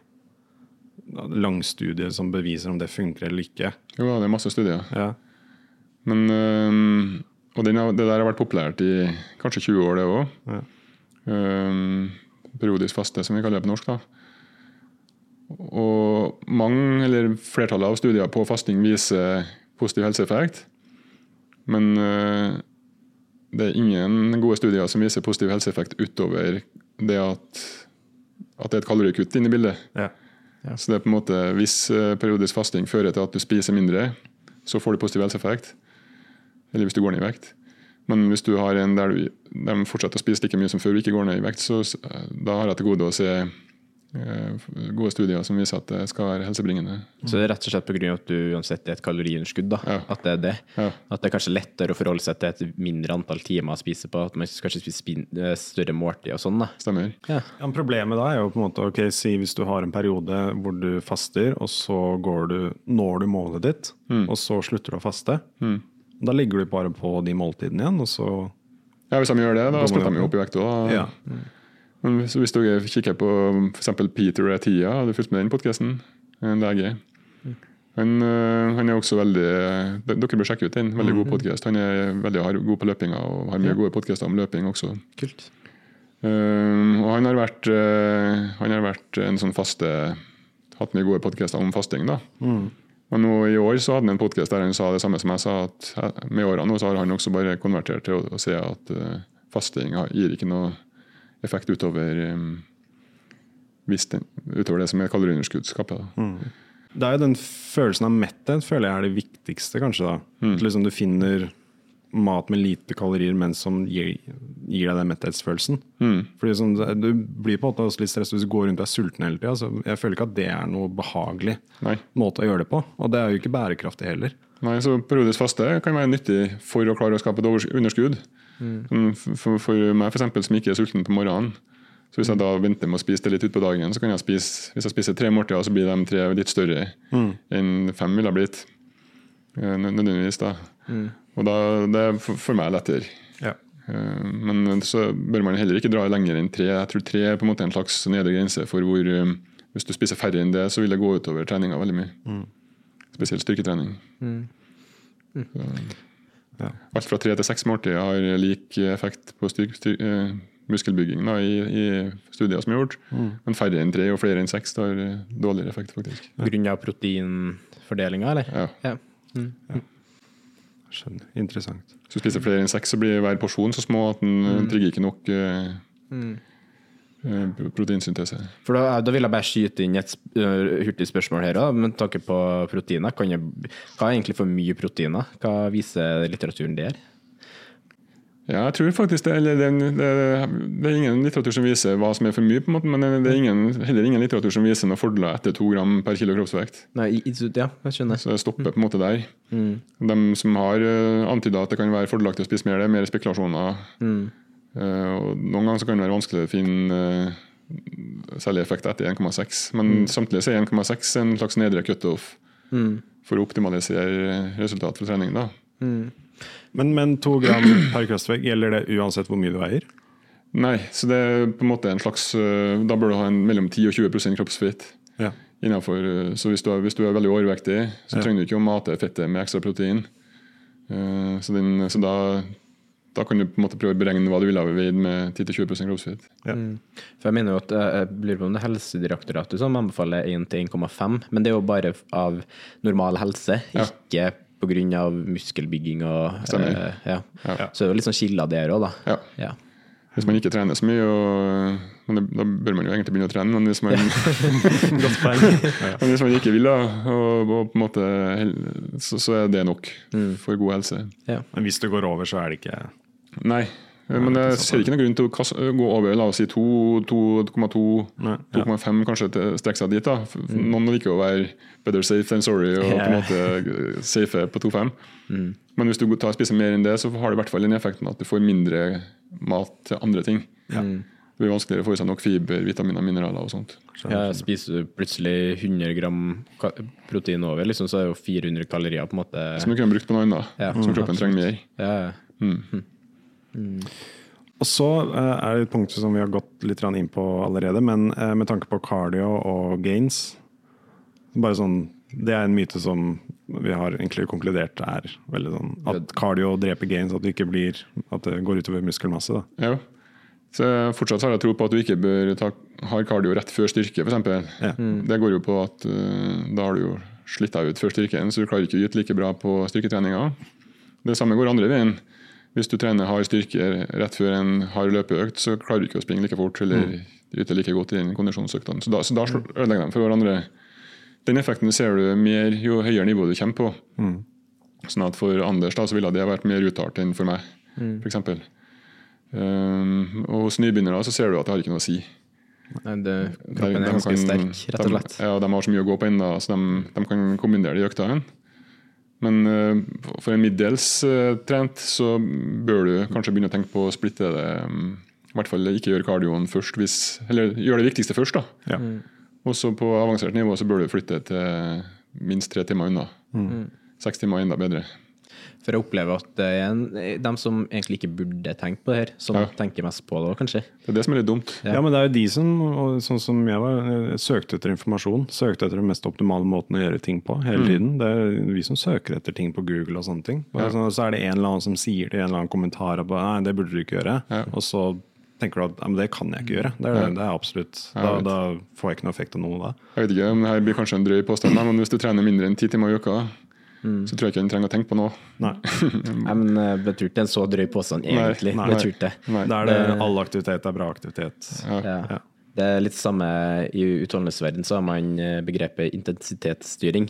langstudie som beviser om det funker eller ikke. Jo, det er masse studier. Ja. Men, øhm, og det der har vært populært i kanskje 20 år, det òg. Ja. periodisk faste, som vi kaller det på norsk. da. Og mange, eller flertallet av studier på fasting viser positiv helseeffekt. Men øh, det er ingen gode studier som viser positiv helseeffekt utover det at, at det er et kalorikutt inne i bildet. Ja. Så det er på en måte, Hvis eh, periodisk fasting fører til at du spiser mindre, så får du positiv helseeffekt. Eller hvis du går ned i vekt. Men hvis du har en der du, de fortsetter å spise like mye som før og ikke går ned i vekt, så da har jeg til gode å se eh, gode studier som viser at det skal være helsebringende. Så det er rett og slett pga. at du uansett er et kaloriunderskudd. da, Ja. At det er det. Ja. At det er kanskje lettere å forholde seg til et mindre antall timer å spise på. At man kanskje spiser eh, større måltid og sånn. da. Stemmer. Ja, men problemet da er jo på en måte ok, Si hvis du har en periode hvor du faster, og så går du, når du målet ditt, og så slutter du å faste. Da ligger du bare på de måltidene igjen, og så Ja, Hvis de gjør det, da splitter de jo opp i vekt òg. Ja. Men hvis, hvis dere kikker på f.eks. Peter Atia, har du fulgt med den podkasten? En lege. Han, øh, han er også veldig Dere bør sjekke ut den. Veldig god podkast. Han er veldig har, god på løpinga og har mye gode podkaster om løping også. Kult. Uh, og han har vært uh, Han har vært en sånn faste Hatt mye gode podkaster om fasting. da. Og nå I år så hadde han en podkast der han sa det samme som jeg sa, at eh, med årene så har han også bare konvertert til å, å se at uh, fasting gir ikke noe effekt utover, um, den, utover det som er kaller underskuddskapet. Da. Det er jo den følelsen av metthet føler jeg er det viktigste, kanskje. da. At liksom du finner mat med lite kalorier, men som gir, gir deg den metthetsfølelsen. Fordi sånn, Du blir på en måte også litt stresset hvis du går rundt og er sulten hele tida. Jeg føler ikke at det er noe behagelig Nei. måte å gjøre det på. Og det er jo ikke bærekraftig heller. Nei, så Periodisk faste kan være nyttig for å klare å skape et underskudd. Mm, For, for meg for eksempel, som ikke er sulten på morgenen, så hvis jeg da venter med å spise det litt utpå dagen, så kan jeg spise hvis jeg spiser tre måltider, så blir de tre litt større enn fem ville blitt. eh, Nødvendigvis da. Og da, det er for, meg lettere. Ja. Eh, Men så bør man heller ikke dra lenger enn tre. Jeg tror tre er på en måte en slags nedre grense for hvor eh, Hvis du spiser færre enn det, så vil det gå utover treninga veldig mye. Spesielt styrketrening. Så, Ja. Alt fra tre til seks måltid har lik effekt på styrk, styr, eh, muskelbygging da, i, i studier som er gjort. Mm. Men færre enn tre og flere enn seks har eh, dårligere effekt, faktisk. På grunn av proteinfordelinga, eller? Ja. Ja. Skjønner. Interessant. Hvis du spiser flere enn seks, så blir hver porsjon så små at den mm. trigger ikke nok uh, eh, proteinsyntese. For da, da vil jeg bare skyte inn et hurtig spørsmål her òg, med tanke på proteiner. Kan jeg, hva er egentlig for mye proteiner? Hva viser litteraturen der? Ja, jeg tror faktisk det, eller det, det, det er ingen litteratur som viser hva som er for mye, på en måte, men det er ingen, heller ingen litteratur som viser noen fordeler etter to gram per kilo kroppsvekt. Nei, ja, jeg skjønner. Så det stopper på en måte der. De som har antyda at det kan være fordelaktig å spise mer, det er mer spekulasjoner. Eh, og noen ganger så kan det være vanskelig å finne eh, særlig effekt etter 1,6, men samtidig så er 1,6 en slags nedre cutoff for å optimalisere resultat for trening. da. Men, men to gram per kroppsvekt, gjelder det uansett hvor mye du veier? Nei, så det er på en måte en slags eh, Da bør du ha en mellom 10 og 20 kroppsfett. Ja. Innenfor, eh, så hvis du, er, hvis du er veldig overvektig, så Ja. trenger du ikke å mate fettet med ekstra protein. Eh, Så, den, så da, da kan du på en måte prøve å beregne hva du ville ha veid med 10-20 kroppsfett. For jeg mener jo at eh, jeg lurer på om det er Helsedirektoratet som anbefaler 1-1,5, men det er jo bare av normal helse, Ja. ikke pga. muskelbygging og Stemmer. eh, ja. Ja. Så det er jo litt sånn skiller der òg, da. Ja. Ja. Hvis man ikke trener så mye, og, men det, da bør man jo egentlig begynne å trene, men hvis man, men hvis man ikke vil, da, og, og på en måte, så, så er det nok for god helse. Men hvis det går over, så er det ikke Nei, men jeg ser ikke noen grunn til å gå over la oss si 2,2, 2,5 kanskje til strekke seg dit. da. Noen liker å være better safe than sorry og på en måte safe på 2,5. Men hvis du tar og spiser mer enn det, så har det i hvert fall den effekten at du får mindre mat til andre ting. Det blir vanskeligere å få i seg nok fiber, vitaminer, mineraler og sånt. Ja, spiser du plutselig 100 gram protein over, liksom, så er det jo 400 kalorier på en måte. Som du kunne brukt på noe annet, Ja, som kroppen absolutt. trenger mer. Ja, Og så eh, er det et punkt som vi har gått litt inn på allerede, men eh, med tanke på cardio og gains bare sånn, Det er en myte som vi har egentlig konkludert er veldig sånn at cardio dreper gains, at det ikke blir At det går utover muskelmasse. da. Ja. Så fortsatt har jeg tro på at du ikke bør ta hard cardio rett før styrke, f.eks. Ja. Det går jo på at eh, da har du jo slitt deg ut før styrken, så du klarer ikke å yte like bra på styrketreninga. Det samme går andre veien. Hvis du trener hard styrke rett før en hard løpeøkt, så klarer du ikke å springe like fort eller yte like godt i den kondisjonsøktene. Så da, så da slår- ødelegger de for hverandre. Den effekten ser du mer jo høyere nivå du kommer på. Sånn at For Anders da, så ville det vært mer uttalt enn for meg, for f.eks. Um, og hos nybegynnere så ser du at det har ikke noe å si. Nei, det, De- kroppen de er ganske kan- sterk, rett og slett. De, ja, de har så mye å gå på ennå, så de, de kan kombinere de øktene. Men eh, for en middels eh, trent, så bør du kanskje begynne å tenke på å splitte det. um, I hvert fall ikke gjøre kardioen først, hvis, eller gjøre det viktigste først. da. Ja. Og så på avansert nivå så bør du flytte til minst tre timer unna. Seks timer er enda bedre. For jeg opplever at det er en, de som egentlig ikke burde tenke på det her, som Ja. tenker mest på det òg, kanskje. Det er det som er litt dumt. Ja. Ja. men det er jo de som, sånn som jeg var, eh, søkte etter informasjon. Søkte etter den mest optimale måten å gjøre ting på hele tiden. Det er vi som søker etter ting på Google og sånne ting. Og ja. så er det en eller annen som sier det i en eller annen kommentar at nei, det burde du ikke gjøre. Ja. Og så tenker du at ja, men det kan jeg ikke gjøre. Det er, det er absolutt. Da, da får jeg ikke noe effekt av noe da. Jeg vet ikke om det her blir kanskje en drøy påstand, men hvis du trener mindre enn ti timer i uka, så tror jeg ikke han trenger å tenke på noe. Nei. Nei, men eh, jeg tror ikke det en så drøy påstand, egentlig. nei. Nei. det. Nei. Da er det all aktivitet er bra aktivitet. Ja. Ja. Det er litt samme I utholdenhetsverdenen, så har man eh, begrepet intensitetsstyring.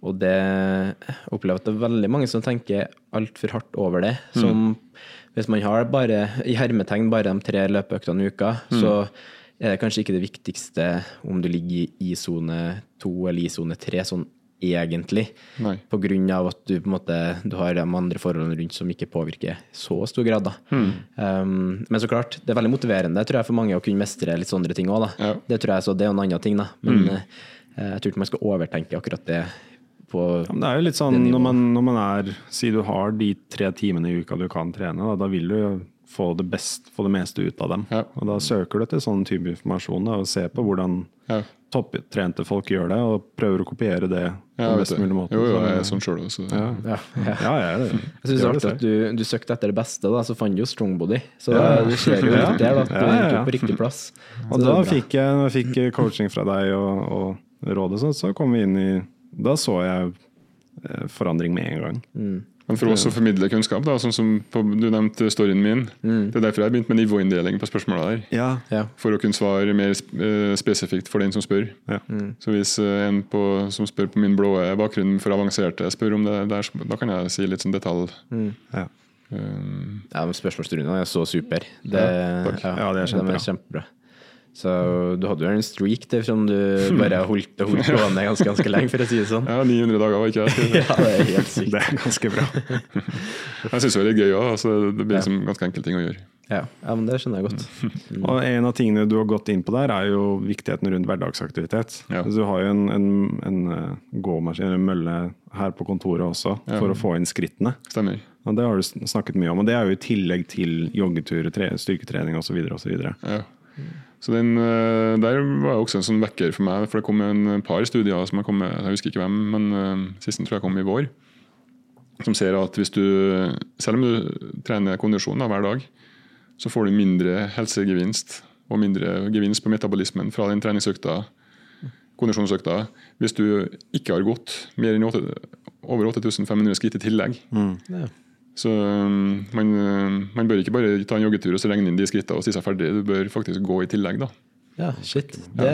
Og det jeg opplever at det er veldig mange som tenker altfor hardt over det. Som hvis man har bare i hermetegn bare de tre løpeøktene i uka, så er det kanskje ikke det viktigste om du ligger i sone to eller i sone tre, sånn egentlig. Nei. På grunn av at du på en måte du har de andre forholdene rundt som ikke påvirker så stor grad. da. Um, men så klart, det er veldig motiverende tror jeg, for mange å kunne mestre litt sånne ting òg. Ja. Det tror jeg så det er en annen ting, da. Men eh, jeg tror ikke man skal overtenke akkurat det på Ja, det er jo litt sånn når man, når man er Si du har de tre timene i uka du kan trene, da, da vil du få det, best, få det meste ut av dem. Ja. Og da søker du etter sånn type informasjon da, og ser på hvordan Ja. topptrente folk gjør det, og prøver å kopiere det Ja, på best mulig måte. Jo, jo, jeg er sånn sjøl også. ja. Ja. Ja. ja, jeg er det. Jeg syns det er artig at du, du søkte etter det beste, da, så fant du jo strongbody. Så du ser jo litt der, da, at du Ja, ja, ja. tok på riktig plass. Og Så det da er fikk jeg, jeg fikk coaching fra deg og, og rådet, så, så kom vi inn i Da så jeg eh, forandring med en gang. Men for oss å formidle kunnskap, da, sånn som på, du nevnte storyen min, det er derfor jeg har begynt med nivåinndeling på spørsmåla der. Ja. Ja. For å kunne svare mer eh, spesifikt for den som spør. Ja. Så hvis eh, en på, som spør på min blå bakgrunn for avanserte, spør om det der, da kan jeg si litt sånn detalj. Ja. Um, Ja, men Spørsmålsrundene er så super. Det, takk. Ja, det er kjempebra. Så du hadde jo en streak der som du bare holdt, holdt gående ganske, ganske lenge, for å si det sånn. ja, 900 dager, var ikke jeg? Ja, det er helt sykt. Det er ganske bra. Jeg syns det er litt gøy òg. Altså, det blir liksom ganske enkle ting å gjøre. Ja, ja, men det skjønner jeg godt. Og en av tingene du har gått inn på der, er jo viktigheten rundt hverdagsaktivitet. Ja. Du har jo en, en, en eh, gåmaskin, en mølle, her på kontoret også, for å få inn skrittene. Stemmer. Og Det har du snakket mye om, og det er jo i tillegg til joggetur, tre- styrketrening osv. osv. Ja. Så den, eh, Der var jo også en sånn vekker for meg, for det kom en par studier som jeg kom med, jeg husker ikke hvem, men uh, sisten tror jeg kom i vår, som ser at hvis du, selv om du trener kondisjon da, hver dag, så får du mindre helsegevinst og mindre gevinst på metabolismen fra den treningsøkta, kondisjonsøkta, hvis du ikke har gått mer enn 8, over 8500 skritt i tillegg. Ja. Så um, man, uh, man bør ikke bare ta en joggetur og så regne inn de skrittene og si seg ferdig. Du bør faktisk gå i tillegg, da. Ja, shit. Det,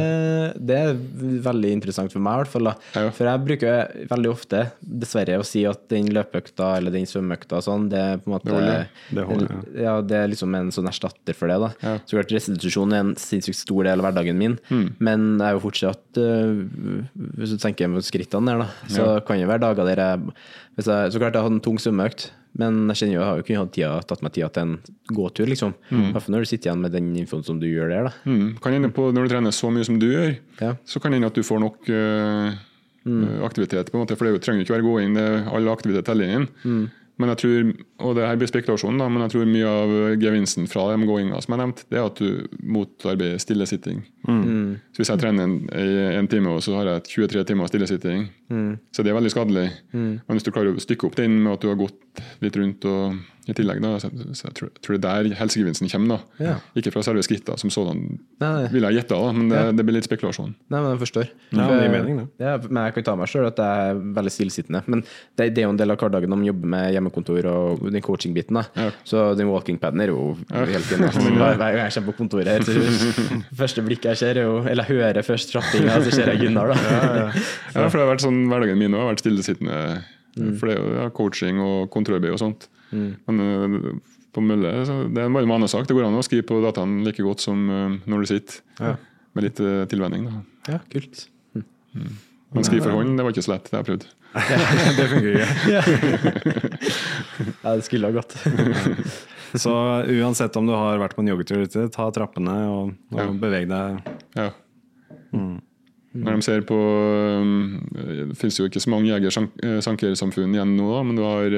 det er veldig interessant for meg, i hvert fall. da. Ja. For jeg bruker veldig ofte, dessverre, å si at den løpeøkta eller den svømmeøkta sånn, det er på en måte Det holder. Det holder, ja. det er liksom en sånn erstatter for det. da. Ja. Så klart Restitusjon er en sinnssykt stor del av hverdagen min, Mm. men jeg er jo fortsatt øh, Hvis du tenker på skrittene der, da, så kan det være dager der jeg, hvis jeg Så klart jeg hadde en tung svømmeøkt, men jeg kjenner jo jeg har jo ikke hatt tida, tatt meg tida til en gåtur, liksom. I hvert fall når du sitter igjen med den infoen som du gjør der, da. Mm. Kan hende på, Når du trener så mye som du gjør, Ja. så kan det hende at du får nok uh, mm. aktivitet. på en måte, For det er trenger jo ikke være det er all aktivitet teller inn. Men jeg tror, og det her blir spekulasjon, da, men jeg tror mye av gevinsten fra de gåinga som jeg nevnte, det er at du motarbeider stillesitting. Så Hvis jeg trener en, i en time, og så har jeg 23 timer stillesitting, så det er veldig skadelig. Men hvis du klarer å stykke opp den med at du har gått litt rundt og i tillegg, da, så, så jeg tror, jeg tror det er der helsegevinsten kommer. da. Ja. Ikke fra selve skrittene som sådan, Nei. vil jeg gjette, da, men det, Ja. det blir litt spekulasjon. Nei, men jeg forstår. Ja, For- mening. Ja, men jeg kan ta meg sjøl at jeg er veldig stillesittende. Men det, det er jo en del av hverdagen Om man jobber med hjemmekontor og den coaching-biten. da. Ja. Så den walking-paden er jo helt genial. Hver hver gang jeg kommer på kontoret her, så første blikket jeg ser, er jo Eller jeg hører først trappinga, så ser jeg Gunnar, da. Ja, for det har vært sånn, Hverdagen min òg, har vært stillesittende. For det er jo ja, coaching og kontrollarbeid og sånt. Men øh, på mølle det er bare en vanesak. Det går an å skrive på dataen like godt som øh, når du sitter. Med litt øh, tilvenning. da. Ja, kult. Men skrive for hånd, det var ikke så lett. Det har jeg prøvd. Det fungerer ikke. Ja, det skulle ha gått. Så uansett om du har vært på en joggetur ute, ta trappene og, og Ja. beveg deg. Ja. Når de ser på Det finnes jo ikke så mange jeger-sankersamfunn igjen nå, men du har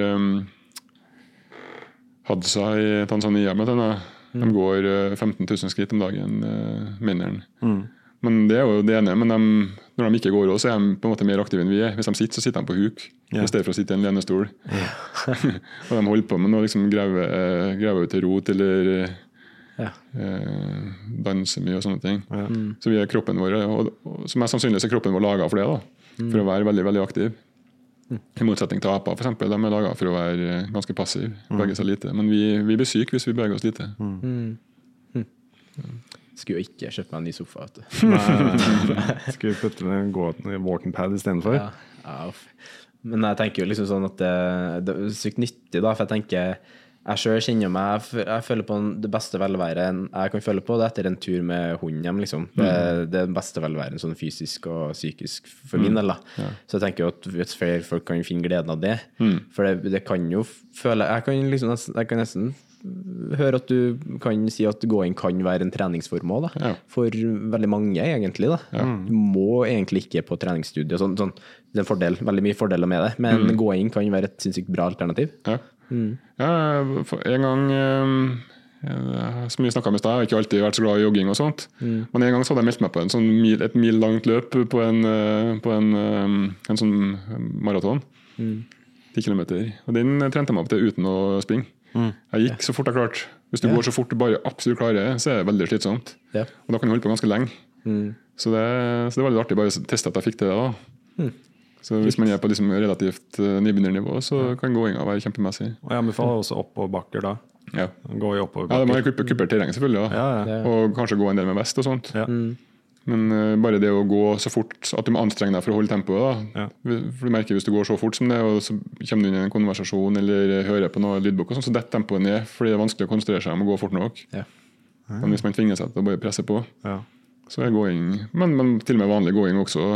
Hadza i Tanzania blant annet. De går uh, 15 000 skritt om dagen, uh, Mm. Men Det er jo det ene. Men de, når de ikke går også, så er de på en måte mer aktive enn vi er. Hvis de sitter, så sitter de på huk, yeah. i stedet for å sitte i en lenestol. og de holder på med noe liksom grave, eh, grave ut til rot eller Ja. eh, danse mye og sånne ting. Så vi er kroppen vår, og, og som mest sannsynlig er kroppen vår laga for det. da, For å være veldig veldig aktiv. I motsetning til aper, eksempel, de er laga for å være eh, ganske passive. Bevege seg lite. Men vi, vi blir syke hvis vi beveger oss lite. Skulle jo ikke kjøpt meg en ny sofa, vet du. Nei, vi putte en gå- walking pad istedenfor? Ja, ja. Men jeg tenker jo liksom sånn at det, det er sykt nyttig, da. For jeg tenker jeg sjøl kjenner meg Jeg, jeg føler på det beste velværet jeg kan føle på, det er etter en tur med hunden hjem, liksom. Det, det er den beste velværen sånn fysisk og psykisk for min del, da. Så jeg tenker jo at hvis flere folk kan finne gleden av det. For det, det kan jo føle Jeg kan liksom jeg kan nesten høre at du kan si at gåing kan være en treningsform òg, da. Ja. For veldig mange, egentlig. da. Du må egentlig ikke på treningsstudio. Sånn, sånn, det er en fordel, veldig mye fordeler med det, men gåing kan være et sinnssykt bra alternativ. Ja. Ja, en gang eh, Eh, Som vi snakket om i stad, jeg har ikke alltid vært så glad i jogging og sånt. Men en gang så hadde jeg meldt meg på en sånn mil, et mil langt løp på en, eh, på en, eh, en sånn maraton. Ti kilometer. Og den trente jeg meg opp til uten å springe. Jeg gikk så fort jeg klarte. Hvis du går så fort du bare absolutt klarer, så er det veldig slitsomt. Ja. Og da kan du holde på ganske lenge. Så, det, så det var litt artig bare å teste at jeg fikk til det. da. Så hvis man er på liksom relativt eh, nybegynnernivå, så kan gåinga være kjempemessig. Og jeg anbefaler også oppoverbakker da. Ja. Gå i Ja, det må oppoverbakker. være kuppe, kuppert terreng, selvfølgelig. Da. Ja, ja. Og kanskje gå en del med vest og sånt. Ja. Men uh, bare det å gå så fort at du må anstrenge deg for å holde tempoet. da. Ja. For du merker Hvis du går så fort som det, og så kommer du inn i en konversasjon eller hører på noe lydbok, og sånn, så detter tempoet ned fordi det er vanskelig å konsentrere seg om å gå fort nok. Ja. Men hvis man tvinger seg til å bare presse på, Ja. så er gåing men, men til og med vanlig gåing også.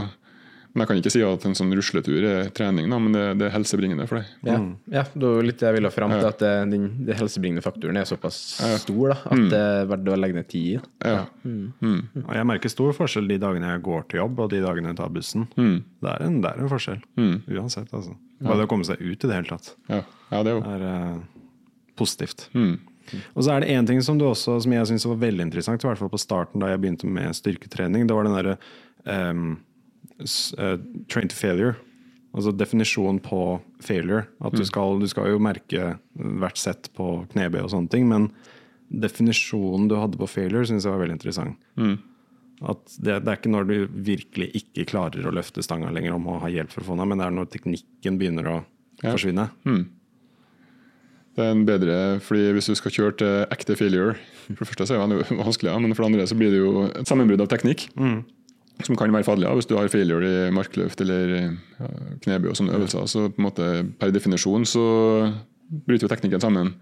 Men jeg kan ikke si at en sånn rusletur er trening, da, men det, det er helsebringende for deg. Ja, ja, det var litt det jeg ville fram til, at det, den, den helsebringende faktoren er såpass stor da, at det er verdt å legge ned tid i. Ja. Mm. jeg merker stor forskjell de dagene jeg går til jobb, og de dagene jeg tar bussen. Mm. Det, er en, det er en forskjell. Uansett, altså. Bare det å komme seg ut i det hele tatt Ja. ja, det er jo er uh, positivt. Mm. Og så er det én ting som du også Som jeg syns var veldig interessant, i hvert fall på starten da jeg begynte med styrketrening. Det var den derre um, train to failure. Altså definisjonen på failure. At du skal, du skal jo merke hvert sett på knebøy og sånne ting, men definisjonen du hadde på failure, syns jeg var veldig interessant. At det, det er ikke når du virkelig ikke klarer å løfte stanga lenger om å ha hjelp for å få den men det er når teknikken begynner å Ja. forsvinne. Det er en bedre, fordi Hvis du skal kjøre til ekte failure For det første så er det veldig vanskelig, men for det andre så blir det jo et sammenbrudd av teknikk. Som kan være farlig hvis du har failure i markløft eller ja, knebøy og sånne øvelser. Så på en måte per definisjon så bryter jo teknikken sammen.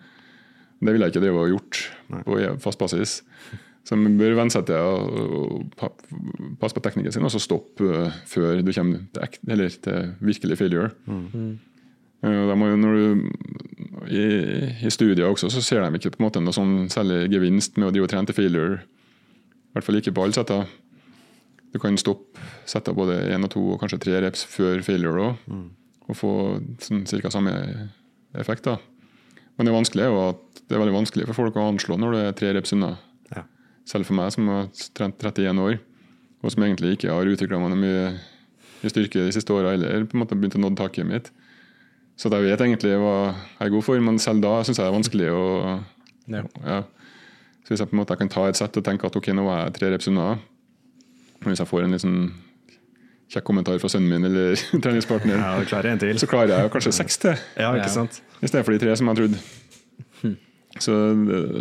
Det ville jeg ikke drive og gjort på fast basis. Så man bør venne seg til å passe på teknikken sin og så stoppe øh, før du kommer til, ek- eller til virkelig failure. Mm. da må jo når du, i, I studier også så ser de ikke på en måte noe sånn særlig gevinst med å drive og trene til failure. I hvert fall ikke på alle setter. Du kan stoppe setter både én og to og kanskje tre reps før failure også, og få sånn, cirka samme effekt. da. Men det er jo at det er veldig vanskelig for folk å anslå når det er tre reps unna. Ja. Selv for meg som har trent 31 år, og som egentlig ikke har utvikla meg mye i styrke de siste åra heller, på en måte begynt å nå taket mitt. Så jeg vet egentlig hva jeg er god for, men selv da syns jeg det er vanskelig å Ja. ja. Så hvis jeg på en måte kan ta et sett og tenke at ok, nå er jeg tre reps unna, hvis jeg får en sånn kjekk kommentar fra sønnen min eller treningspartner, Ja, klarer en til. så klarer jeg kanskje seks til, Ja, ikke Ja. sant? i stedet for de tre som jeg trodde. Så,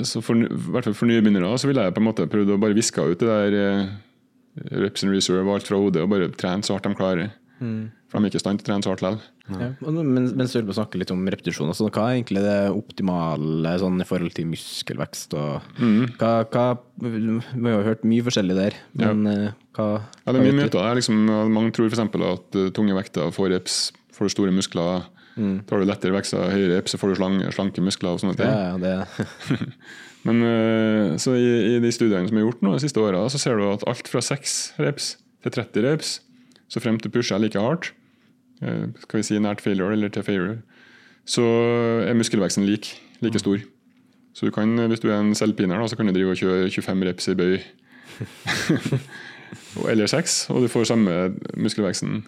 så for, i hvert fall for nye begynnere så ville jeg på en måte prøvd å bare viske ut det der eh, reps and reserve og alt fra hodet, og bare trene så hardt de klarer. For de er ikke i stand til å trene så hardt likevel. Ja. Men, mens du holder på å snakke litt om repetisjoner, altså, hva er egentlig det optimale sånn, i forhold til muskelvekst? Og, hva, hva, vi har jo hørt mye forskjellig der, men ja. hva Ja, det er mye myter. Det er Liksom, mange tror f.eks. at uh, tunge vekter får reps, får du store muskler. Da har du lettere vekster, høyere reps, så får du slanke, slanke muskler og sånne ting. Ja, ja, det, Men uh, så i, i de studiene som er gjort nå de siste åra, så ser du at alt fra 6 reps til 30 reps, så frem til pusher like hardt, uh, skal vi si nært failure eller til failure, så er muskelveksten lik, like stor. Så du kan, hvis du er en selvpiner, så kan du drive og kjøre 25 reps i bøy eller 6, og du får samme muskelveksten.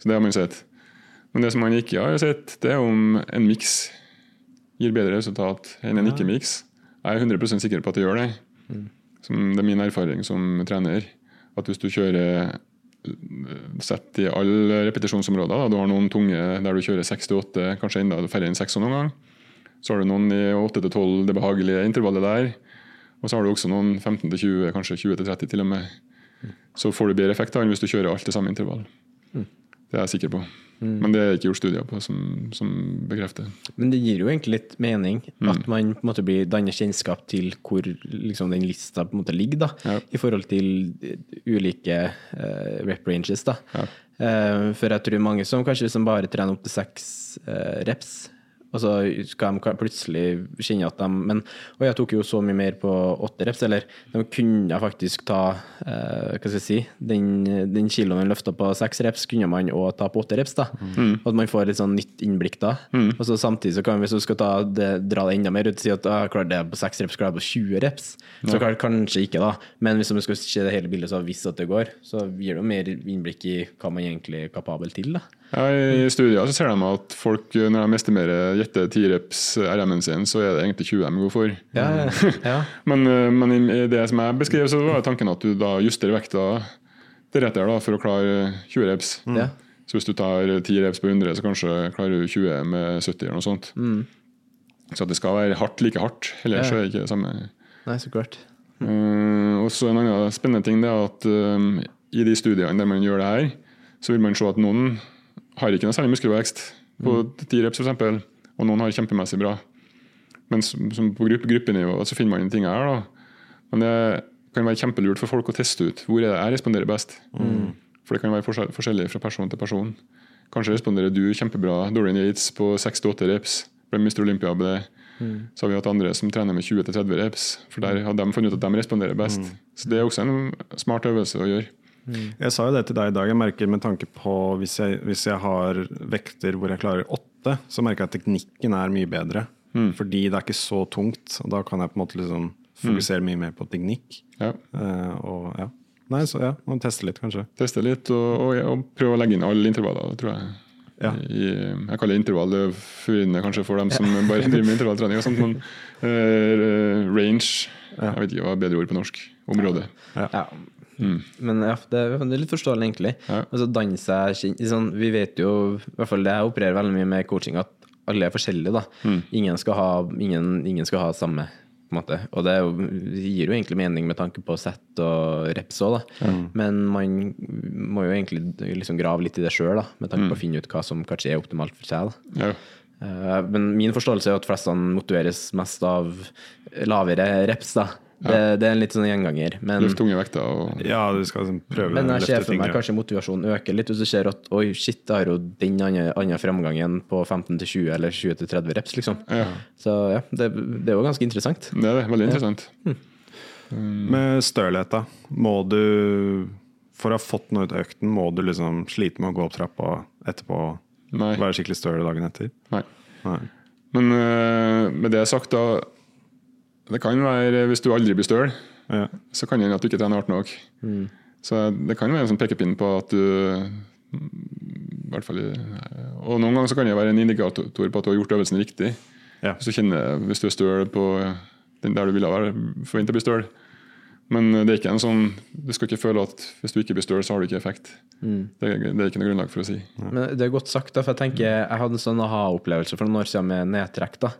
Så det har man sett. Men det som man ikke har sett, det er om en miks gir bedre resultat enn en ikke-miks. Jeg er 100% sikker på at det gjør det. Som det er min erfaring som trener. At hvis du kjører sett i alle repetisjonsområder, da, du har noen tunge der du kjører 6-8, kanskje enda færre enn 6 noen gang. Så har du noen i 8-12, det behagelige intervallet der. Og så har du også noen 15-20, kanskje 20-30 til og med. Så får du bedre effekt da enn hvis du kjører alt i samme intervall. Det er jeg sikker på. Men det er ikke gjort studier på som, som bekrefter. men det gir jo egentlig litt mening at man på en måte blir danner kjennskap til hvor liksom, den lista på en måte ligger, da, Ja. i forhold til eh, ulike uh, rep ranges. Da. Ja. Uh, for jeg tror mange som kanskje liksom bare trener opp til seks uh, reps, Og så skal de plutselig kjenne at de Men og jeg tok jo så mye mer på åtte reps, eller de kunne faktisk ta eh, Hva skal jeg si Den, den kiloen de løfta på seks reps, kunne man òg ta på åtte reps. da Og At man får litt sånn nytt innblikk da. Og så samtidig så kan vi, hvis du skal ta det, dra det enda mer ut, si at ah, klarer det på seks reps, klarer jeg på 20 reps. Så klart, kanskje ikke, da. Men hvis man skal se det hele bildet, så hvis at det går, så gir det jo mer innblikk i hva man egentlig er kapabel til. da Ja, I studier så ser de at folk, når de estimerer gjetter 10 reps RM-en sin, så er det egentlig 20 de går for. Ja, ja. Men, eh, men i det som jeg beskrev, så var tanken at du da justerer vekta deretter da, for å klare 20 reps. Ja. Så hvis du tar 10 reps på 100, så kanskje klarer du 20 med 70 eller noe sånt. Så at det skal være hardt like hardt, ellers Ja. så er det ikke det samme. Nei, så klart. Uh, og så En annen spennende ting det er at um, i de studiene der man gjør det her, så vil man se at noen har ikke noe særlig muskelvekst på 10 reps f.eks., og noen har kjempemessig bra. Men på gruppe, gruppenivå så finner man ting her. da. Men det kan være kjempelurt for folk å teste ut hvor er det jeg responderer best. For det kan være forskjellig fra person til person. Kanskje responderer du kjempebra Dorian Yates på 6-8 reps. Ble Mr. Olympia på det. Så har vi hatt andre som trener med 20-30 reps, for der har de funnet ut at de responderer best. Så det er også en smart øvelse å gjøre. Jeg sa jo det til deg i dag. Jeg merker med tanke på hvis jeg, hvis jeg har vekter hvor jeg klarer åtte, så merker jeg at teknikken er mye bedre. Fordi det er ikke så tungt. Og da kan jeg på en måte liksom fokusere mye mer på teknikk. Ja. Uh, og ja. Nei, så ja, man teste litt, kanskje. Teste litt og, og, og prøve å legge inn alle intervaller, tror jeg. Ja. I, jeg kaller det intervall, det forvirrende kanskje for dem som bare driver med intervalltrening. og sånt, men uh, range Jeg vet ikke hva er bedre ord på norsk. Område. Ja. Men ja, det, det er litt forståelig, egentlig. Ja. Altså, danse er sånn, Vi vet jo, i hvert fall det jeg opererer veldig mye med coaching, at alle er forskjellige. da. Ingen, skal ha, ingen, ingen skal ha samme. på en måte. Og det, jo, det gir jo egentlig mening med tanke på sett og reps òg, da. Men man må jo egentlig liksom grave litt i det sjøl, med tanke på å finne ut hva som kanskje er optimalt for seg. da. Ja. Eh, Men min forståelse er at flestene motiveres mest av lavere reps. da. Det, det er en litt sånn gjenganger. Men, Løft tunge vekter. Og, Ja, du skal liksom prøve men jeg ser for meg kanskje motivasjonen øker litt hvis du ser at oi, shit, jeg har jo den andre, fremgangen på 15-20 eller 20-30 reps, liksom. ja, Så ja, det, det er jo ganske interessant. det er det. Veldig interessant. Med stølhet, da. Må du For å ha fått noe ut av økten, må du liksom slite med å gå opp trappa etterpå? og Være skikkelig støl dagen etter? Nei. Nei. Men eh, med det sagt, da Det kan være, hvis du aldri blir støl, Ja. så kan det hende at du ikke trener hardt nok. Så det kan være en sånn pekepinn på at du i hvert fall, Og noen ganger så kan det være en indikator på at du har gjort øvelsen riktig. Ja. Hvis du kjenner, hvis du er støl på den der du ville være forvente å bli støl. Men det er ikke en sånn Du skal ikke føle at hvis du ikke blir støl, så har du ikke effekt. Det, er, det er ikke noe grunnlag for å si. Men det er godt sagt, da, for jeg tenker jeg hadde en sånn aha-opplevelse for noen år siden med nedtrekk. da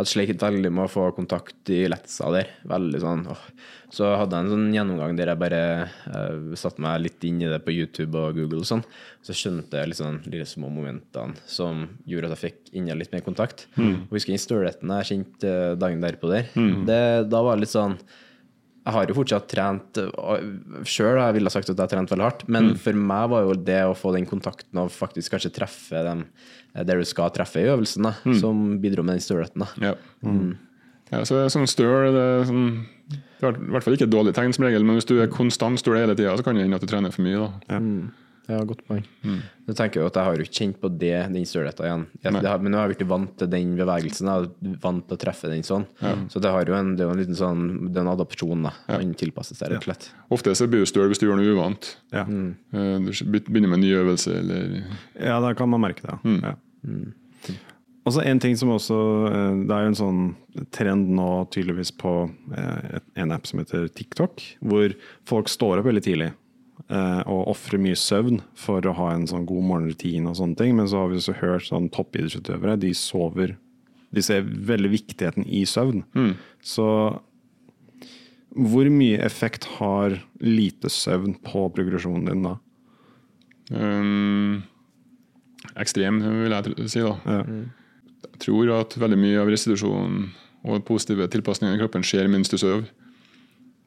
At slet veldig med å få kontakt i letsa der. Veldig sånn åh. Så hadde jeg en sånn gjennomgang der jeg bare uh, satte meg litt inn i det på YouTube og Google og sånn. Så skjønte jeg litt sånn de små momentene som gjorde at jeg fikk inn litt mer kontakt. Og husker jeg stølheten jeg kjente eh, dagen derpå der. Det, da var det litt sånn jeg har jo fortsatt trent sjøl, jeg ville sagt at jeg har trent veldig hardt, men for meg var jo det å få den kontakten og faktisk kanskje treffe dem eh, der du skal treffe i øvelsen, da, som bidro med den stølheten. da. Ja. Ja, så sånn støl det er, sånn, det er i hvert fall ikke et dårlig tegn som regel, men hvis du er konstant støl hele tida, så kan det hende at du trener for mye. da. Ja, godt poeng. Så tenker jeg at jeg har jo ikke kjent på det, den stølheten igjen. Jeg, har, men nå har jeg blitt vant til den bevegelsen, jeg er vant til å treffe den sånn. Så det, har jo en, det er jo en liten sånn, det er en adopsjon, da. Man tilpasser seg rett og slett. Ofte så blir du støl hvis du gjør noe uvant. Ja. Mm. Du begynner med en ny øvelse, eller Ja, da kan man merke det. Ja. Og så en ting som også eh, Det er jo en sånn trend nå tydeligvis på eh, en app som heter TikTok, hvor folk står opp veldig tidlig eh, og ofre mye søvn for å ha en sånn god morgenrutine og sånne ting. Men så har vi også hørt sånn toppidrettsutøvere, de sover De ser veldig viktigheten i søvn. Så hvor mye effekt har lite søvn på progresjonen din da? Um, ekstrem, vil jeg si. da. Ja. Jeg tror at veldig mye av restitusjonen og positive tilpasninger i kroppen skjer mens du sover.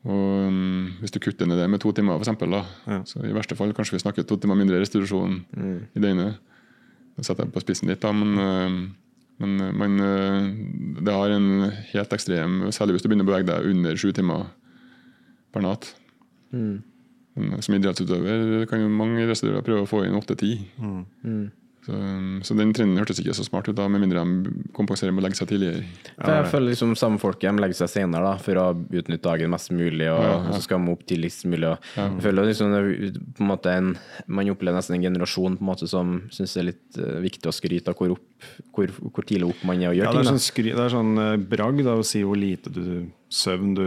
Og um, Hvis du kutter ned det med to timer, for eksempel, da, Ja. så i verste fall kanskje vi snakker to timer mindre restitusjon i døgnet. Da setter jeg på spissen litt, da, men um, Men eh, man, eh, det har en helt ekstrem Særlig hvis du begynner å bevege deg under sju timer per natt. Men Som idrettsutøver kan jo mange idrettsutøvere prøve å få inn åtte-ti. Så, så den trenden hørtes ikke så smart ut, da, med mindre de kompenserer med å legge seg tidligere. Ja, jeg føler liksom samme folket de legger seg senere da, for å utnytte dagen mest mulig, og, og så skal de opp tidligst mulig. Og Jeg føler liksom på en måte en, Man opplever nesten en generasjon på en måte som syns det er litt eh, viktig å skryte av hvor, opp, hvor, hvor tidlig opp man er og Ja, gjør det er ting. sånn, skry, det er sånn eh, bragd å si hvor lite du, søvn du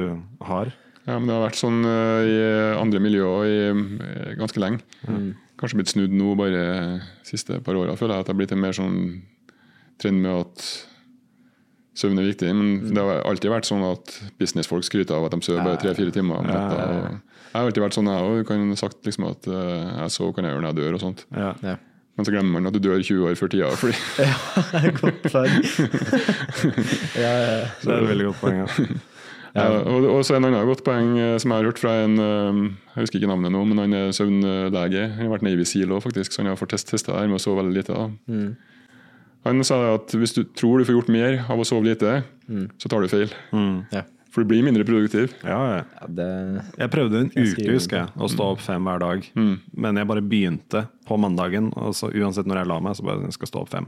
har. Ja, men Det har vært sånn eh, i andre miljøer i ganske lenge. Kanskje blitt snudd nå bare de siste par åra, føler jeg at det har blitt en mer sånn trend med at søvn er viktig. Men det har alltid vært sånn at businessfolk skryter av at de sover bare tre-fire timer. om natta. Jeg har alltid vært sånn, jeg òg. Kan sagt liksom at eh, jeg sover kan jeg gjøre når jeg dør og sånt. Ja. Ja. Men så glemmer man at du dør 20 år før tida. Fordi, Godt poeng. ja, ja. Det er et veldig godt poeng. Ja. Ja, og, og så en annen godt poeng eh, som jeg har hørt fra en eh, Jeg husker ikke navnet nå, men han er søvnlege. Han har vært Navy Seal òg, faktisk, så han har fått test, testa det her med å sove veldig lite. da. Han sa at hvis du tror du får gjort mer av å sove lite, så tar du feil. Ja. For du blir mindre produktiv. Ja, ja. Ja, det, Jeg prøvde en Jeg uke, skriver husker jeg, å stå opp fem hver dag. Men jeg bare begynte på mandagen, og så uansett når jeg la meg, så bare jeg skal stå opp fem.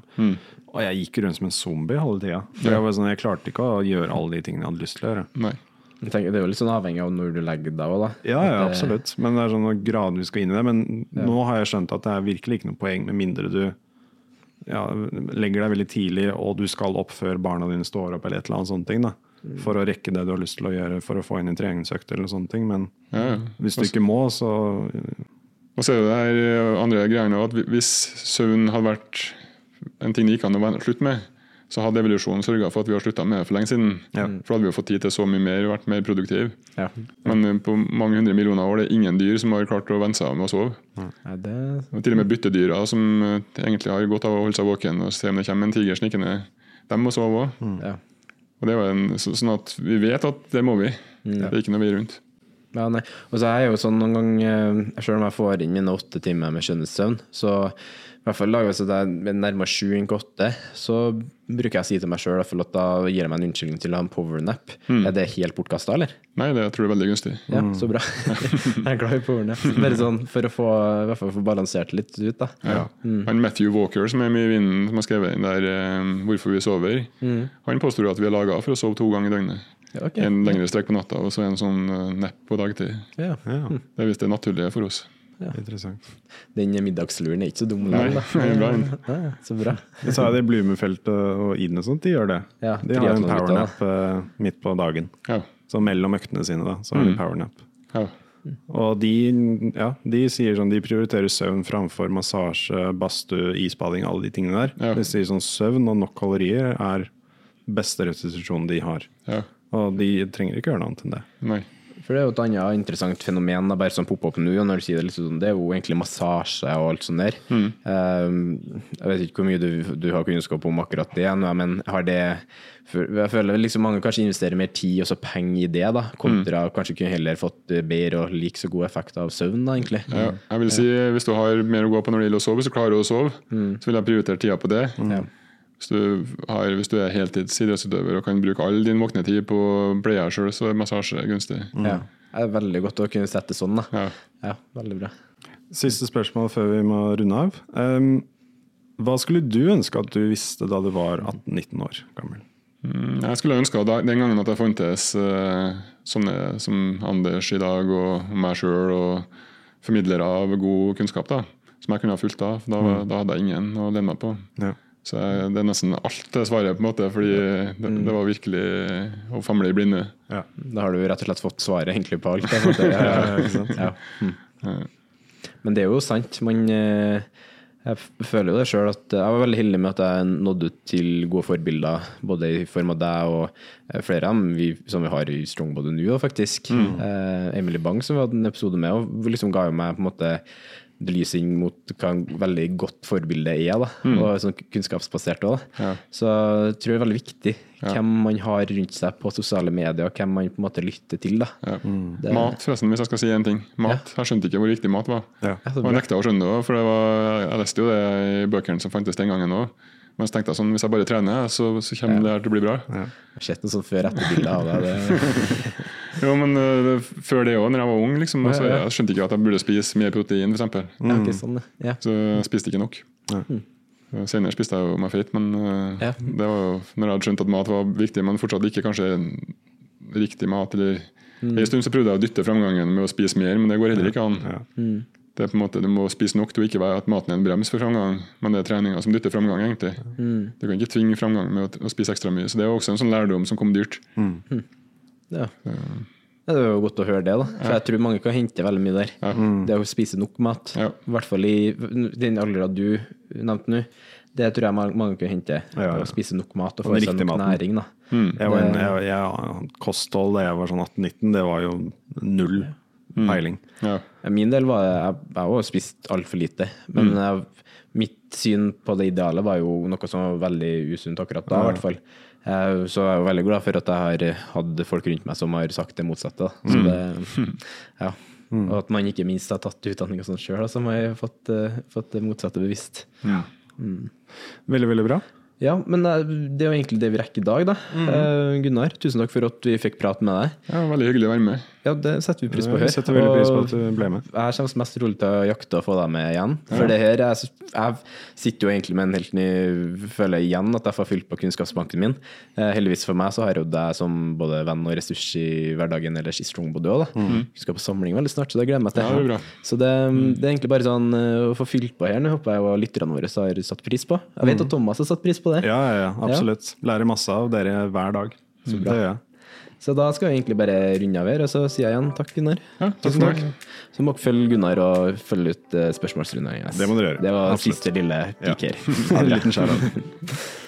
Og jeg gikk rundt som en zombie halve tida. For jeg, sånn, jeg klarte ikke å gjøre alle de tingene jeg hadde lyst til å gjøre. Nei. jeg tenker, det er jo litt sånn avhengig av når du legger deg òg, da. Ja, ja, absolutt. Men det er sånn å gradvis skal inn i det. Men nå har jeg skjønt at det er virkelig ikke noe poeng med mindre du ja, legger deg veldig tidlig, og du skal opp før barna dine står opp, eller et eller annet sånt. ting. da For å rekke det du har lyst til å gjøre for å få inn en treningsøkt eller sånne ting. Men Ja, hvis du ikke må, så Og så er det der eh, andre greiene at hvis søvn hadde vært en ting det gikk an å slutte med, så hadde evolusjonen sørga for at vi har slutta med det for lenge siden. Ja. For da hadde vi jo fått tid til så mye mer og vært mer produktive. Ja. Men eh, på mange hundre millioner år det er ingen dyr som har klart å venne seg av med å sove. Ja, det, Og til og med byttedyra som eh, egentlig har godt av å holde seg våken og se om det kommer en tiger snikende, de må sove òg. ja. Og det er jo en, så, sånn at vi vet at det må vi. Det er ikke noe vi er rundt. Ja, nei. Og så er jeg jo sånn noen ganger Selv om jeg får inn mine åtte timer med skjønnhetssøvn, så hvert fall lager jeg så det er nærmere sju enn åtte, så bruker jeg å si til meg sjøl at da gir jeg meg en unnskyldning til å ha en powernap. Er det helt bortkasta, eller? Nei, det tror jeg er veldig gunstig. Ja, så bra. jeg er glad i powernap. Bare sånn for å få, i hvert fall få balansert litt ut, da. Ja. Han Matthew Walker, som er mye i vinden, som har skrevet inn der eh, 'Hvorfor vi sover', han påstår at vi er laga for å sove to ganger i døgnet. Ja, okay. En lengre strekk på natta og så en sånn uh, nepp på dagtid. Ja. ja, Det er visst det naturlige for oss. Interessant. Den middagsluren er ikke så dum Nei, bra. Ja, så bra. Jeg sa det Blumefeltet og Iden og sånt, de gjør det. Ja, de har en powernap eh, midt på dagen. Ja. Så mellom øktene sine, da, så har de powernap. ja. Og de, ja, de sier sånn, de prioriterer søvn framfor massasje, badstue, isbading, alle de tingene der. Ja. De sier sånn søvn og nok kalorier er beste restitusjonen de har. ja. Og de trenger ikke gjøre noe annet enn det. Nei. For det er jo et annet interessant fenomen bare som popper opp nå, når du sier det, sånn, det er jo egentlig massasje og alt sånt der. Um, jeg vet ikke hvor mye du, du har kunnskap om akkurat det, men har det Jeg føler liksom mange kanskje investerer mer tid og så penger i det, da, kontra kanskje kunne heller fått bedre og like så god effekt av søvn, da, egentlig. Ja. Jeg vil si, Hvis du har mer å gå på når det gjelder å sove, hvis du klarer å sove, så vil jeg prioritere tida på det. Ja. Hvis du, har, hvis du er heltidsidrettsutøver og kan bruke all din våkne tid på deg sjøl, så er massasje gunstig. Ja. Det er veldig godt å kunne sette sånn, da. Ja. Ja, veldig bra. Siste spørsmål før vi må runde av. Um, hva skulle du ønske at du visste da du var 18-19 år gammel? Mm, Jeg skulle ønske da, den gangen at jeg fantes uh, sånne som Anders i dag og meg sjøl, og formidlere av god kunnskap, da, som jeg kunne ha fulgt av. Da, da hadde jeg ingen å lene meg på. Ja. Så det er nesten alt det svaret, på en måte, fordi det, det var virkelig å famle i blinde. Ja. Da har du rett og slett fått svaret egentlig på alt. det- Ja, ja. Ja. Mm. Men det er jo sant. Man, eh, jeg føler jo det sjøl at jeg var veldig heldig med at jeg nådde ut til gode forbilder, både i form av deg og eh, flere av dem vi, som vi har i Strongbody nå, faktisk. Eh, Emily Bang, som vi hadde en episode med, og liksom ga jo meg på en måte belysning mot hva en veldig godt forbilde er, da, og sånn kunnskapsbasert òg. Ja. Så jeg tror det er veldig viktig hvem man har rundt seg på sosiale medier, og hvem man på en måte lytter til. da. Ja. Det- Mat, forresten, hvis jeg skal si en ting. Mat. Jeg skjønte ikke hvor viktig mat var. Ja. Ja, Og jeg nekta å skjønne det, for det var, jeg leste jo det i bøkene som fantes den gangen òg. Men så tenkte jeg sånn, hvis jeg bare trener, så, så kommer det her til å bli bra. Jeg har sett noe sånn før-etter-bilde av deg. Jo, men uh, før det òg, når jeg var ung, liksom, ja, Ja, ja. jeg skjønte ikke at jeg burde spise mye protein, f.eks. ja, ok, sånn, ja. Så jeg spiste ikke nok. Mm. Senere spiste jeg jo meg feit, men uh, Ja. det var jo når jeg hadde skjønt at mat var viktig, men fortsatt ikke kanskje riktig mat. Eller En stund så prøvde jeg å dytte framgangen med å spise mer, men det går heller ikke an. Det er på en måte, Du må spise nok til å ikke være at maten er en brems for framgang, men det er treninga som dytter framgang. egentlig. Du kan ikke tvinge framgang med å, å spise ekstra mye. Så Det er også en sånn lærdom som kom dyrt. Ja. Ja, det er jo godt å høre det, da. For jeg tror mange kan hente veldig mye der. Det å spise nok mat. Ja. I hvert fall i den alderen du nevnte nå. Det tror jeg mange- kan hente. Å spise nok mat og få seg nok maten. næring. da. Jeg var en, jeg, jeg, kosthold da jeg var sånn 18-19, det var jo null peiling. Ja. Ja, Min del var jeg, jeg har spist altfor lite. Men jeg, mitt syn på det ideale var jo noe som var veldig usunt akkurat da, i hvert fall. Eh, Så jeg er jo veldig glad for at jeg har hatt folk rundt meg som har sagt det motsatte. Så det, ja. Og at man ikke minst har tatt utdanning og sånn sjøl, som har fått, eh, fått det motsatte bevisst. Veldig, veldig bra. Ja, men eh, det er jo egentlig det vi rekker i dag, da. Eh, Gunnar, tusen takk for at vi fikk prate med deg. ja, Veldig hyggelig å være med. Ja, det setter vi pris på å Vi høre. setter veldig pris på at du ble med. jeg kommer mest rolig til å jakte og få deg med igjen. For det her, jeg, jeg sitter jo egentlig med en helt ny Føler igjen at jeg får fylt på kunnskapsbanken min. Eh, heldigvis for meg så har jeg jo deg som både venn og ressurs i hverdagen ellers i Strongbody òg, da. Vi skal på samling veldig snart, så det gleder jeg meg til. Ja, det bra. Så det, det er egentlig bare sånn å få fylt på her nå, håper jeg og lytterne våre har satt pris på. Jeg vet at Thomas har satt pris på det. Ja, ja, ja, absolutt. Lærer masse av dere hver dag. Så bra. Det gjør jeg. Så da skal vi egentlig bare runde av her, og så sier jeg igjen takk, Gunnar. Ja, takk meg. Så må dere følge Gunnar og følge ut uh, spørsmålsrunden. Yes. Det må dere gjøre. Det var Absolutt. siste lille Ja. pik her. En liten shout-out.